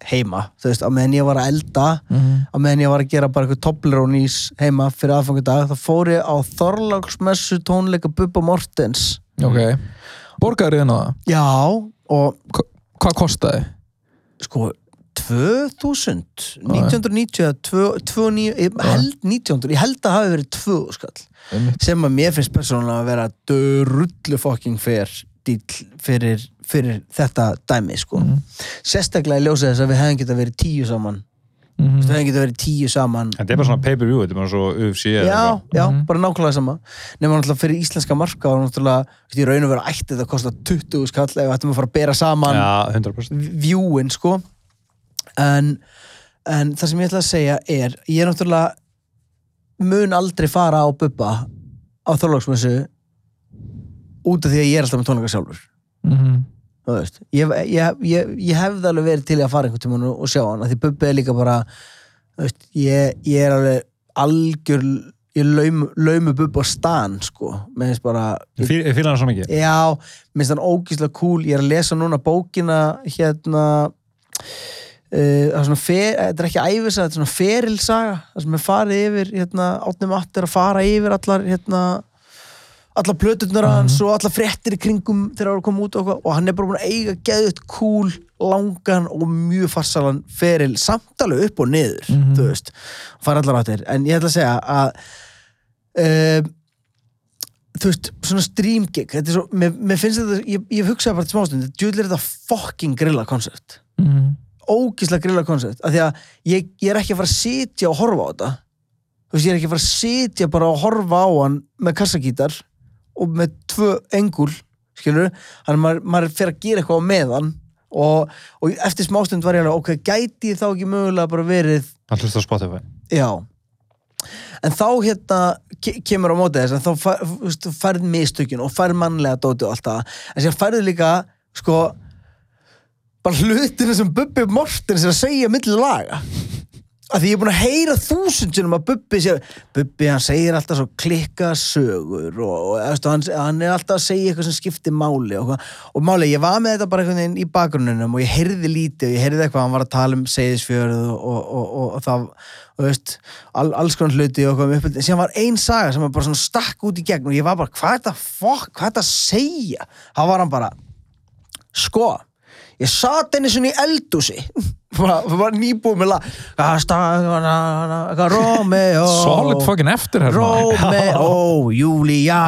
heima, þú veist, á meðan ég var að elda Mm. á meðan ég var að gera bara eitthvað Toblerone-ís heima fyrir aðfangadag, þá fór ég á Þorláksmessu tónleika Bubba Mortens Ok. Borgaður þið það? já, og Hva- Hvað kostaði? sko 2000 1990 eða 29 ég held 1900, ég held að hafi verið 2 skall, Einmitt. sem að mér finnst persónulega að vera drullu fucking fair dýl fyrir, fyrir þetta dæmi sko Mhm. sérstaklega í ljósið þess að við hefðum getað verið tíu saman Mm. við hefðum getað verið tíu saman Þetta er bara svona pay-per-view, þetta er bara svo UFC eða já, eitthvað. já, Mhm. bara nákvæmlega sama nema náttúrulega fyrir íslenska marka og náttúrulega, í raun og vera ætti þetta að kosta 20 skall ef við ættum að fara að bera saman 100%. vjúin sko en, en það sem ég ætla að segja er ég er náttúrulega mun aldrei fara á bubba á þorlóksmessu út af því að ég er alltaf með tónleika sjálfur Mm. þú veist, ég, ég, ég, ég hefði alveg verið til að fara einhvern tímann og, sjá hann því Bubbi er líka bara þú veist, ég, ég er alveg algjör ég laum, laumu Bubbi á stan sko, með þess bara Ég fíla hann svo mikið. já, minnst hann ógíslega cool ég er að lesa núna bókina hérna uh, er svona fer, þetta er ekki æfisa, þetta er svona ferilsaga það sem er farið yfir hérna, átnum aftur að fara yfir allar hérna allar plöturnar hans og allar fréttir í kringum þegar það var að koma út og, og hann er bara búin að eiga geðut cool, langan og mjög farsalan feril samt alveg upp og niður Mhm. þú veist, fara allar áttir en ég ætla að segja að uh, þú veist, svona stream gig þetta er svo, mér, mér finnst þetta ég, ég hugsaði bara til smástund, djúðlega er þetta fucking grilla koncept Mm. ógíslega grilla koncept af því að ég, ég er ekki að fara að sitja og horfa á þetta. Þú veist, ég er ekki að fara að sitja bara og horfa á hann með kassagítar og með tvö engul skilur, þannig að maður, maður fer að gera eitthvað á meðan og, og eftir smástund var ég alveg, ok, gæti þá ekki mögulega bara verið Hann hlust á Spotify. Já. En þá hérna ke kemur á móti þess að þá færð mistökin og færð mannlega dóti og allt það. En sér færðu líka sko bara hlutinu sem Bubbi Mortens er að segja milli laga að því ég er búin að heyra þúsundsunum að Bubbi sé, Bubbi hann segir alltaf svo klikka sögur og, og eftir, hann, hann er alltaf að segja eitthvað sem skiptir máli og, og máli, ég var með þetta bara einhvern veginn í bakgrunnunum og ég heyrði lítið og ég heyrði eitthvað, hann var að tala um seyðisfjörð og, og, það og veist, all, alls konar hluti og hvað upp, síðan var ein saga sem var bara svona stakk út í gegn og ég var bara, hvað er þetta fokk, hvað er þetta að segja? Þá var hann bara sko, ég sat henni svona í eldúsi var, var nýbúið með lag. Eitthvað Romeo Solid fucking eftir hérna. Romeo, Júlía.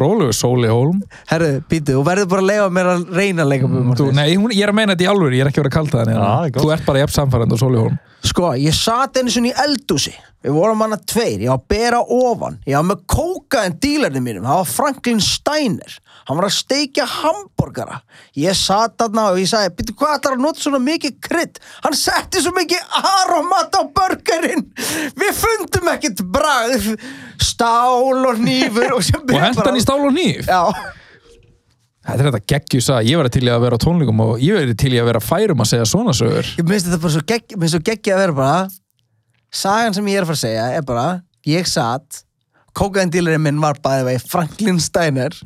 Rólugur Sóli Hólm. Herru, býtu, þú verður bara að leifa mér að reyna að leika með Mm, þú, Nei, hún, ég er að meina þetta í alvöru, ég er ekki verið að kalta það neina það gott. Þú ert bara jafn samfærand og Sóli Hólm. Sko, ég sat henni svona í eldúsi Við vorum hana tveir, ég var að bera ofan. Ég var með kókaðin dílarnir mínum Það var Franklin Steiner. Hann var að steikja hambúrgara Ég satt þarna og ég sagði Býttu hvað ætlar að nota svona mikið krydd Hann setti svo mikið aromat á burgerinn. Við fundum ekkert bragð Stál og nýfur Og, Og hendan í stál og nýf Já, Þetta er þetta geggjus að ég verði til í að vera á tónleikum og ég verði til í að vera færum að segja svona sögur. Ég minnst þetta bara svo gegg, svo geggi að vera bara Sagan sem ég er að fara að segja er bara Ég satt Kókaðin dílarinn minn var bæði vegi Franklin Steiner.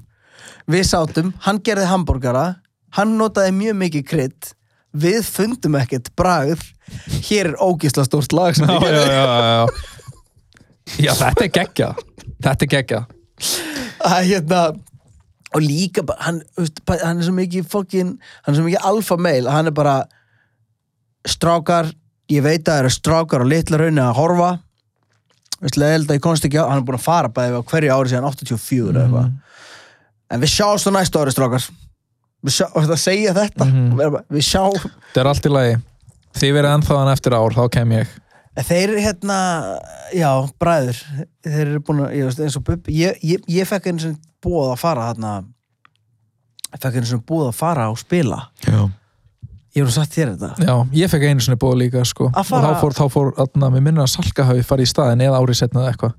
Við sátum, hann gerði hambúrgara Hann notaði mjög mikið krydd Við fundum ekkert bragð. Hér er ógisla stórt lag Já, já, já, já. þetta er geggja. Þetta er geggja. Hérna og líka hann, hann er svo mikið fokkin, hann er svo mikið alfa meil hann er bara strákar, ég veit að það eru strákar og litla raunni að horfa. Veist, leðild að ég komst ekki á, hann er búin að fara bæði á hverju ári síðan 84 eða eitthvað. En við sjáumst á næstu ári strákar og þetta segja þetta. Og vera bara, við sjá Þetta er allt í lagi. Þið verið ennþáðan eftir ár, þá kem ég. En Þeir eru hérna, já, bræður. Þeir eru búin að, ég veist, eins og Bubbi ég, ég, ég fekk einu sem búið að fara þarna. Ég fekk einu sem búið að fara og spila. Já, ég nú sagt þér þetta. Já ég fekk einu svona bóð líka sko. Fara- og þá fór, þá fór atna, mér minnir að Salka hafi farið í staðin eða árið setnað eitthvað.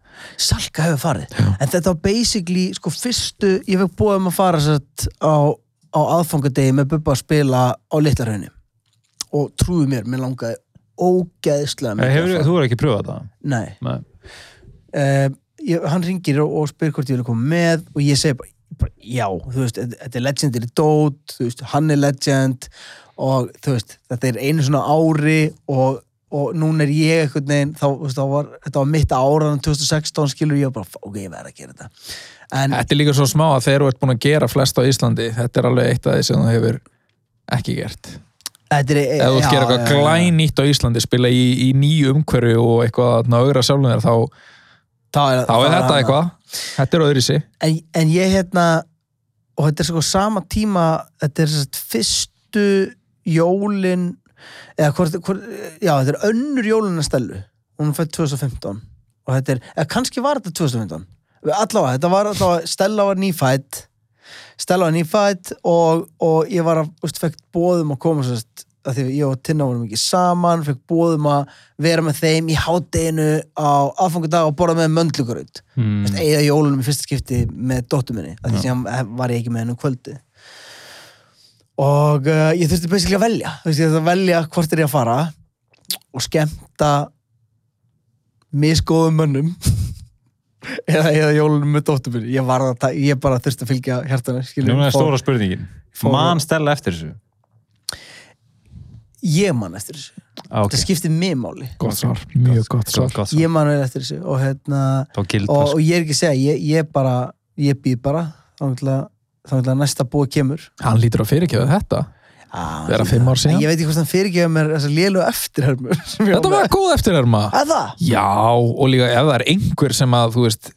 Salka hefur farið, en þetta var basically sko fyrstu, ég fekk búið um að fara sett, á, á aðfangadegi með Bubba að spila á Litlarhaunni og trúðu mér, mér langaði ógeðslega mikið að Hefur, fara. þú er ekki pröfað það? Nei, Nei. uh, ég, hann ringir og, og spyr hvort ég vil koma með og ég segi bara, bara já, þú veist, þetta er legendary dót, þú veist, hann er legend og þú veist, þetta er einu svona ári og, og núna er ég einhvern veginn, þá, þá var, þetta var mitt áraðan 2016 skilur ég bara, ok, ég verð að gera þetta. En Þetta er líka svo smá að þeir eru búin að gera flest á Íslandi Þetta er alveg eitt af því sem þú hefur ekki gert. Þetta er Ef þú gerir eitthvað glænýtt á Íslandi spila í, í nýju umhverju og eitthvað að augra sjálfum þér þá, þá er, þá er þetta eitthvað. Þetta er öðru í sig en, en ég hérna og þetta er sko sama tíma þetta er sérst fyrstu jólin eða hvort, hvort já, þetta er önnur jólin að stelu hún fætt 2015 og þetta er, eða kannski var þetta 2015 allavega, þetta var allavega Stella var nýfætt Stella var nýfætt og, og ég var að, veist, fekk bóðum að koma sérst að því að ég og Tinna vorum ekki saman fekk bóðum að vera með þeim í hádeginu á aðfangadag og borða með möndlugröð Mm. mm. eða jólunum í fyrsta skipti með dóttur minni af því sem var ég ekki með hennu kvöldi og uh, ég þurfti basically að velja. Þú veist, ég þurfti að velja hvort er ég að fara og skemmta misgóðum mönnum eða, eða jólunum með dóttur minni. Ég, ég bara þurfti að fylgja hjartana Núna er stóra spurningin. fór- Man stella eftir þessu? ég man eftir þessu, Ah, ok. það skiptir mig máli. Gott svar, mjög gott svar. Ég man vel eftir þessu og, hérna, og, og ég er ekki að segja ég, ég bara, ég býð bara þá ætla að næsta búið kemur. Hann lítur að fyrirkjöða þetta? Ah, Vera fimm ár síðan? Ég veit ekki hvort hann fyrirgefa mér þessa lélu ég Þetta var góð eftirherma. Að það? Já, og líka ef það er einhver sem að þú veist,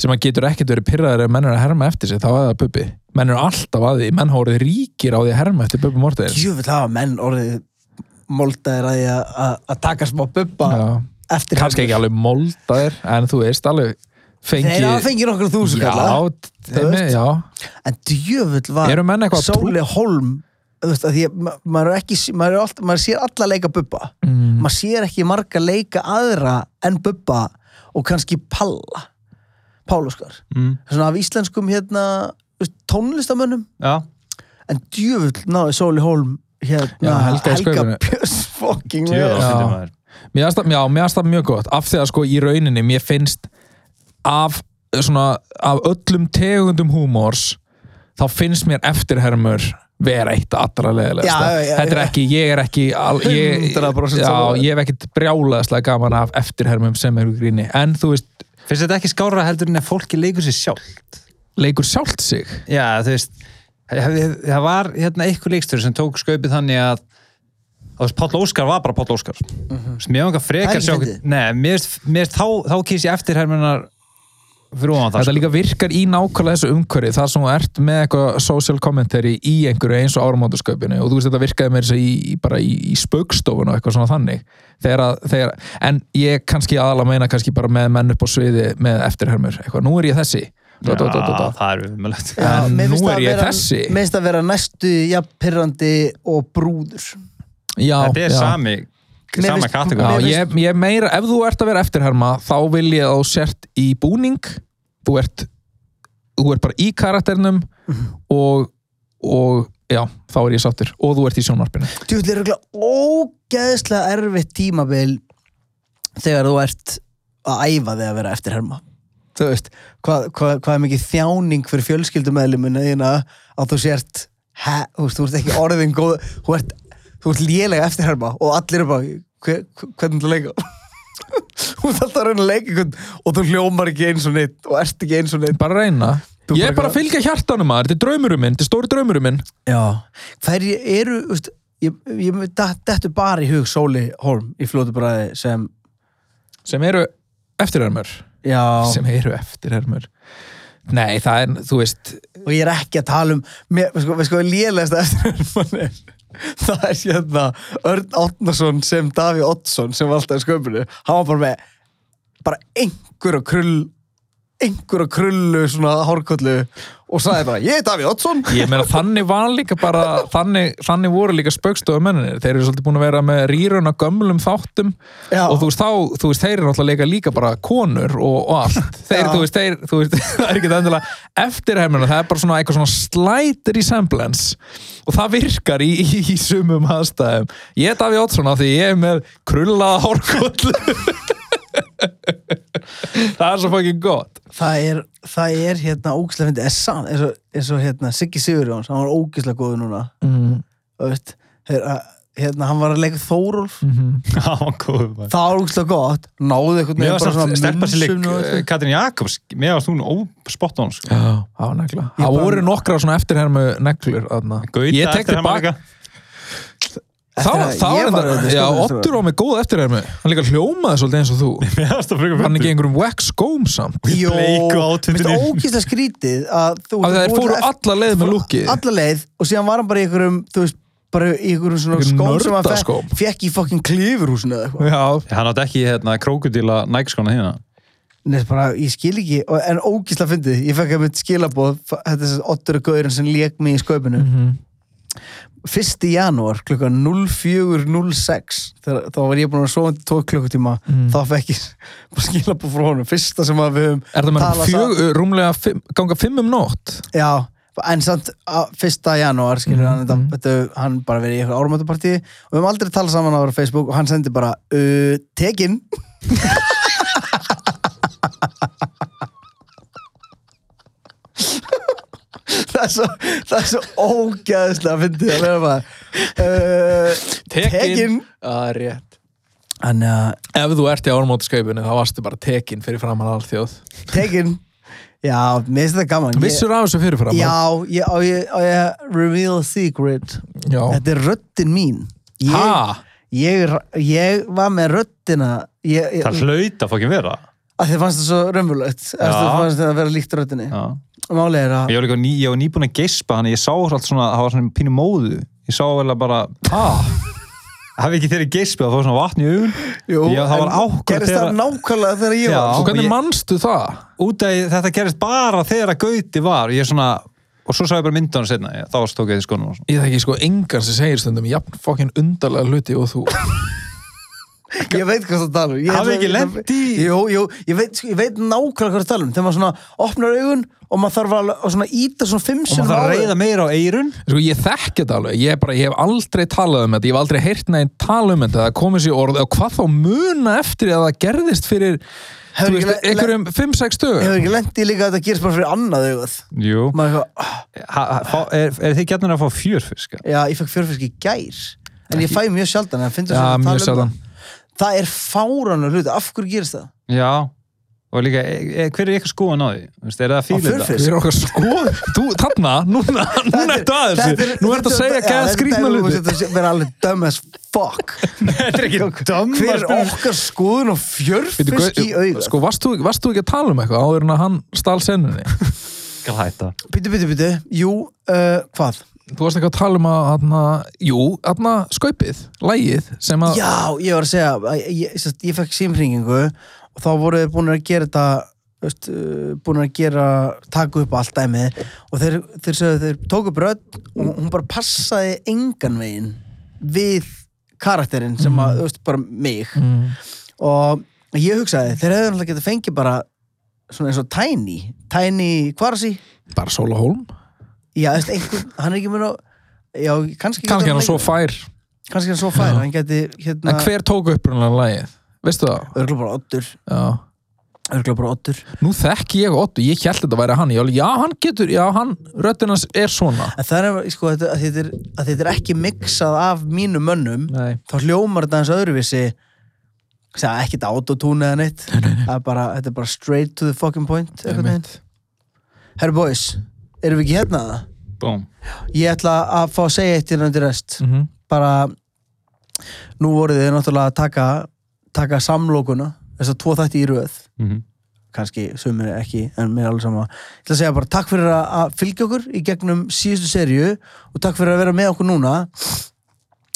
sem að getur ekkert verið pyrraður ef menn er að herma eftir sig, þá er það Bubbi. Menn eru alltaf að því, menn hórið ríkir á því að herma eftir Bubbi Mortens. Jöfull hafa menn orðið moldaðir að að- að að taka smá bubba eftir kannski ekki alveg moldaðir en þú veist, alveg fengi Þeir hafa fengið nokkur þúsund kalla Já, þeim veist. já En djöfull var Eru menn eitthvað að trú- Sóli Holm þú veist, að ma- maður, er ekki, maður, er alltaf, maður sér alla leika bubba mm, maður sér ekki marga leika aðra en bubba og kannski Palla Páluskar Mm. svona af íslenskum hérna þú veist, tónlistamönnum Já. en djöfull náði Sóli Holm hérna Já, Helga skaupinu. Björns fucking Djöfull vel Já. fyndið maður. Mér það mjög gott af því að sko í rauninni mér finnst af svona af öllum tegundum húmors þá finnst mér eftirhermur vera eitt allra já, þetta er ekki, ég er ekki al, ég, 100% já, ég hef ekkit brjálaðslega gaman af eftirhermum sem eru gríni en þú veist, Finnst þetta ekki skára heldur en að fólki leikur sér sjálf? leikur sjálft sig Já, þú veist, það var hérna eitthvað leikstur sem tók skaupið þannig að Páll Óskar var bara Páll Óskar mm -hmm. mér er sjá fyndið. Nei, mér, finnst- þá, þá kýs ég eftir hermunar fyrir ofan það Þetta líka virkar í nákvæmlega þessu umhverfi þar sem þú ert með eitthvað social commentary í einhverju eins og áramóndasköpinu og þú veist þetta virkaði með þess að í, bara í, í spaukstofun og eitthvað svona þannig þegar, að- þegar, en ég kannski aðalega meina kannski bara með menn upp á sviði með eftirhermur, eitthvað, nú er ég þessi. Já, það er Já, En nú er ég vera- þessi. Mér finnst það vera næstu jafnpyrrandi og brúður Já, Þetta er já. sami sama kategóri. ég, ég meira, ef þú ert að vera eftirherma þá vil ég að þú sért í búning. Þú ert þú ert bara í karakternum og, og já, þá er ég sáttur. Og þú ert í sjónvarpinu. Djúvill er örugglega ógeðslega erfitt tímabil þegar þú ert að æfa þig að vera eftirherma þú veist, hvað, hvað, hvað er mikið þjáning fyrir fjölskyldumæðlimuna þína að þú sért he, þú, veist, þú ert ekki orðin góð þú ert, þú ert lélega eftirherma og allir er bara, hver, hver, hvernig þú leika? Þú ert alltaf að reyna að leika einhvern og þú hljómar ekki eins og neitt og ert ekki eins og neitt bara reyna. Þú ég er bara að fylgja hjartanum maður, þetta er draumurum minn þetta er stóri draumurum minn. Já, hverju eru þú veist, ég, ég dettu bara í hug Sóli Holm í flótubræði sem sem eru eftirhermur já, sem eru eftirhermur nei, það er, þú veist og ég er ekki að tala um mér, við sko, við sko lélegast eftir er það er hérna Örn Átnason sem Daví Oddsson sem í sköpunu hann var bara með bara einhverja krull einhverja krullu svona hárkollu og sagði bara, ég er Daví Oddsson. Ég meina þannig var líka bara þannig, þannig voru líka spöggstofu menninir þeir eru svolítið búin að vera með rýrun á gömlum þáttum Já. og þú veist þá, þú veist, þeir eru náttúrulega líka bara konur og, og allt. Þeir, Já. þú veist, þeir, þú veist, það er ekki endilega eftirhermuna, það er bara svona eitthvað svona slight resemblance og það virkar í, í, í sumum aðstæðum. Ég er Daví Oddsson af því ég er með krullaða hórkoll það er svo fucking gott það er, það er hérna ógislega fyndið, er sann eins og, eins og hérna Siggi Sigurjóns, hann var ógislega góður núna mm. veist, þegar, hérna, hann var að leika Þórólf góð maður. það var ógislega gott, náðu eitthvað Mér var samt stelpa sér. Katrin Jakobs Mér varst hún óspott á hún sko. Já, það voru nokkra svona eftirhermu neglur. Ég tek eftir hann tilbaka. líka. Þá, Eftir að er var þetta, já. Ottur var með góð eftirhermu. Hann líka hljómaði svolítið eins og þú. Það Hann fyndið. ekki einhverjum wax skóm samt. Jó, outfitinu. finnst ógislega skrítið að þú Að þú fóru alla leið með lúkið. alla leið og síðan var hann bara í einhverjum þú veist, bara í einhverjum svona skóm sem hann fekk í fucking klifurhúsinu eða eitthvað Já. Hann átti ekki hérna, krókudíla nægskona hérna Nei, bara, ég skil ekki, og- en ógislega fyndið ég fekk að mitt skilaboð þetta er 1. janúar klukkan 04.06 þegar þá var ég búin að sofa 2 klukkutíma Mhm. þá fekk ég bara skilabóð frá honum fyrsta sem að við höfum Er talað fjög, sa- rúmlega fimm, ganga fimm um nótt? já, en samt á- 1. janúar skilur Mhm, hann, þetta, þetta, hann bara verið í eitthvað árumötupartí og við höfum aldrei talað saman á Facebook og hann sendi bara uh, tekin það er svo það er svo ógæðislega að fyndið að vera bara uh, tekin Það er rétt. Þannig að Ef þú ert í ármótaskaupinu þá varstu bara tekin fyrir framann alþjóð. tekin já, mér finnst þetta gaman Vissur af þessu fyrir framann? já, ég, á ég, á ég reveal a secret Já. þetta er röddin mín ég, Ha? ég, ég var með röddina ég, ég, Það hlaut að fokkin vera að þið fannst það svo raunverulegt að þið fannst það að vera líkt röddinni Já. Málið er að Ég var líka ný, ég var nýbúin að geispa Þannig ég sá allt svona, það var svona pínu móðu Ég sá vel að bara Ha? Hafi ekki þeirri geispi að það var svona vatn í augun jú, Já, það var en ákvörð gerist það þegar- nákvæmlega þegar ég Já. var Og hvernig ég- manstu það? Út af þetta gerist bara þegar að gauti var Ég svona, og svo sá ég bara myndan setna ég, Þá stók ég því skonum og svona Ég þekki sko engan sem segir stundum jafn fokkin undarlega hluti og þú. ég veit hvað það tala um. Ég ætla- ekki lent í- jú, jú, ég veit, sko, ég veit nákvæmlega hvað það tala um. Þegar maður svona opnar augun og maður þarf að, að svona íta svona fimm Og sinnum maður þarf að reyða meira á eirun Sko ég þekki þetta alveg, ég, bara, ég hef aldrei talað um þetta, ég hef aldrei heyrt neginn tala um þetta, það komið sér orð. Og hvað þá muna eftir að það gerðist fyrir þú Hefur veist, ekki le- einhverjum 5-6 dögum. hefur ekki lent í líka að þetta gerist bara fyrir annað augað? Jú. Ah, Er, er þið gætnir að fá fjörfisk? já, ég fekk fjörfisk í gær. En ég fæ mjög sjaldan en finnst Já, það mjög sjaldan. það er fáranur hluti, af hverju gerist það? Já og líka, e, e, hver er ykkur skoðan á því? Er það fílið? Furfist? Við erum okkar skoð Þú, þarna, núna, núna ertu að þessu Nú ertu að segja gæða skrýtna luti Þetta er alveg dumb as fuck Þetta er ekki dömm Hver er okkar skoðun og fjörfisk í auga? Sko, varst þú, ekki að tala um eitthvað áður en að hann stál senunni? Skal hætta. Býtu, býtu, býtu, jú, uh, hvað? Þú varst ekki að tala um að, aðna, jú, aðna, skaupið, lægið, sem að Já, ég var að segja, að ég, ég, ég, fekk símringingu og þá voru þið búin að gera þetta veist, uh, búin að gera taka upp allt dæmið og þeir, þeir, þeir, þeir tóku brödd og hún bara passaði engan veginn við karakterinn sem að, þú veist, bara mig. Mm, og ég hugsaði, þeir hefðu náttúrulega getað fengið bara svona eins og Tiny Tiny Kvarasi bara Sóla Hólm já, þú veist, einhver, hann er ekki að já, kannski Kannski hann svo fær. Kannski hann svo fær, Já. hann geti hérna, En hver tók upprunlega lægið? Veistu það? örgulega bara Oddur. Já. Örgulega bara Oddur. Nú þekki ég Otto, ég held þetta væri hann. Ég alveg, já, hann getur, já, hann, röddinans er svona. En það er, sko, þetta, að þetta er, að þetta er ekki mixað af mínum mönnum Nei. þá hljómar þetta eins öðruvísi. Segja ekkert autotune eða neitt. Það er bara, þetta er bara straight to the fucking point einhvern. Herru boys, erum við ekki hérna það? Búm. Ég ætla að fá að segja eitt innan til rest mm -hmm. bara nú voruð þið náttúrulega að taka taka samlokuna, þess að tvo þætti í röð Mhm. kannski sumir ekki, en mér er alveg sama ég ætla að segja bara takk fyrir að fylgja okkur í gegnum síðustu serju og takk fyrir að vera með okkur núna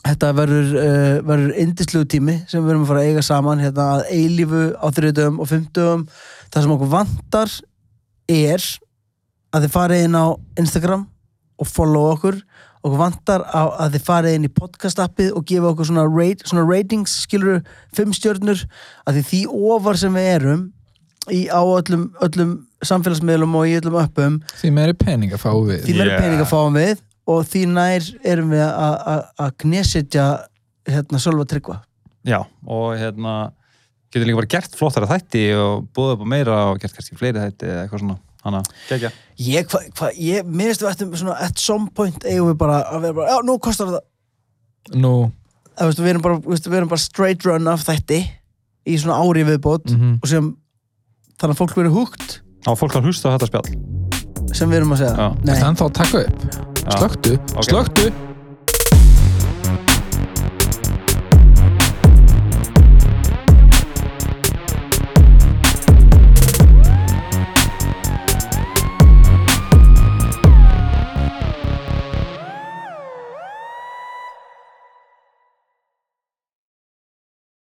þetta verður uh, verður indislegu tími sem við erum að fara að eiga saman hérna að eilífu á þriðdöfum og fimmdöfum það sem okkur vantar er að þið farið inn á Instagram og follow okkur okkur vantar að þið farið inn í podcast appið og gefa okkur svona, rate, svona ratings skilur fimm stjörnur að því því ofar sem við erum í, á öllum, öllum samfélagsmiðlum og í öllum uppum Því meiri pening að fá við því meira Yeah. peninga fáum við og því nær erum við að- að að knesetja hérna Sölva Tryggva Já, og hérna getur líka bara gert flottara þætti og búið upp á meira og gert kannski fleiri þætti eða eitthvað svona. Hanna, gegja. Ég, hva, hva, ég, mér finnst við ættum svona at some point eigum við bara að vera bara, já, nú kostar þetta Nú, að, veistu, við, erum bara, veistu, við erum bara straight run af þætti í svona ári viðbót Mhm. og sem þannig að fólk verið húgt Á fólk að hlusta á þetta spjall. sem við erum að segja þannig þá að taka upp Já. Slöktu, Ok. slöktu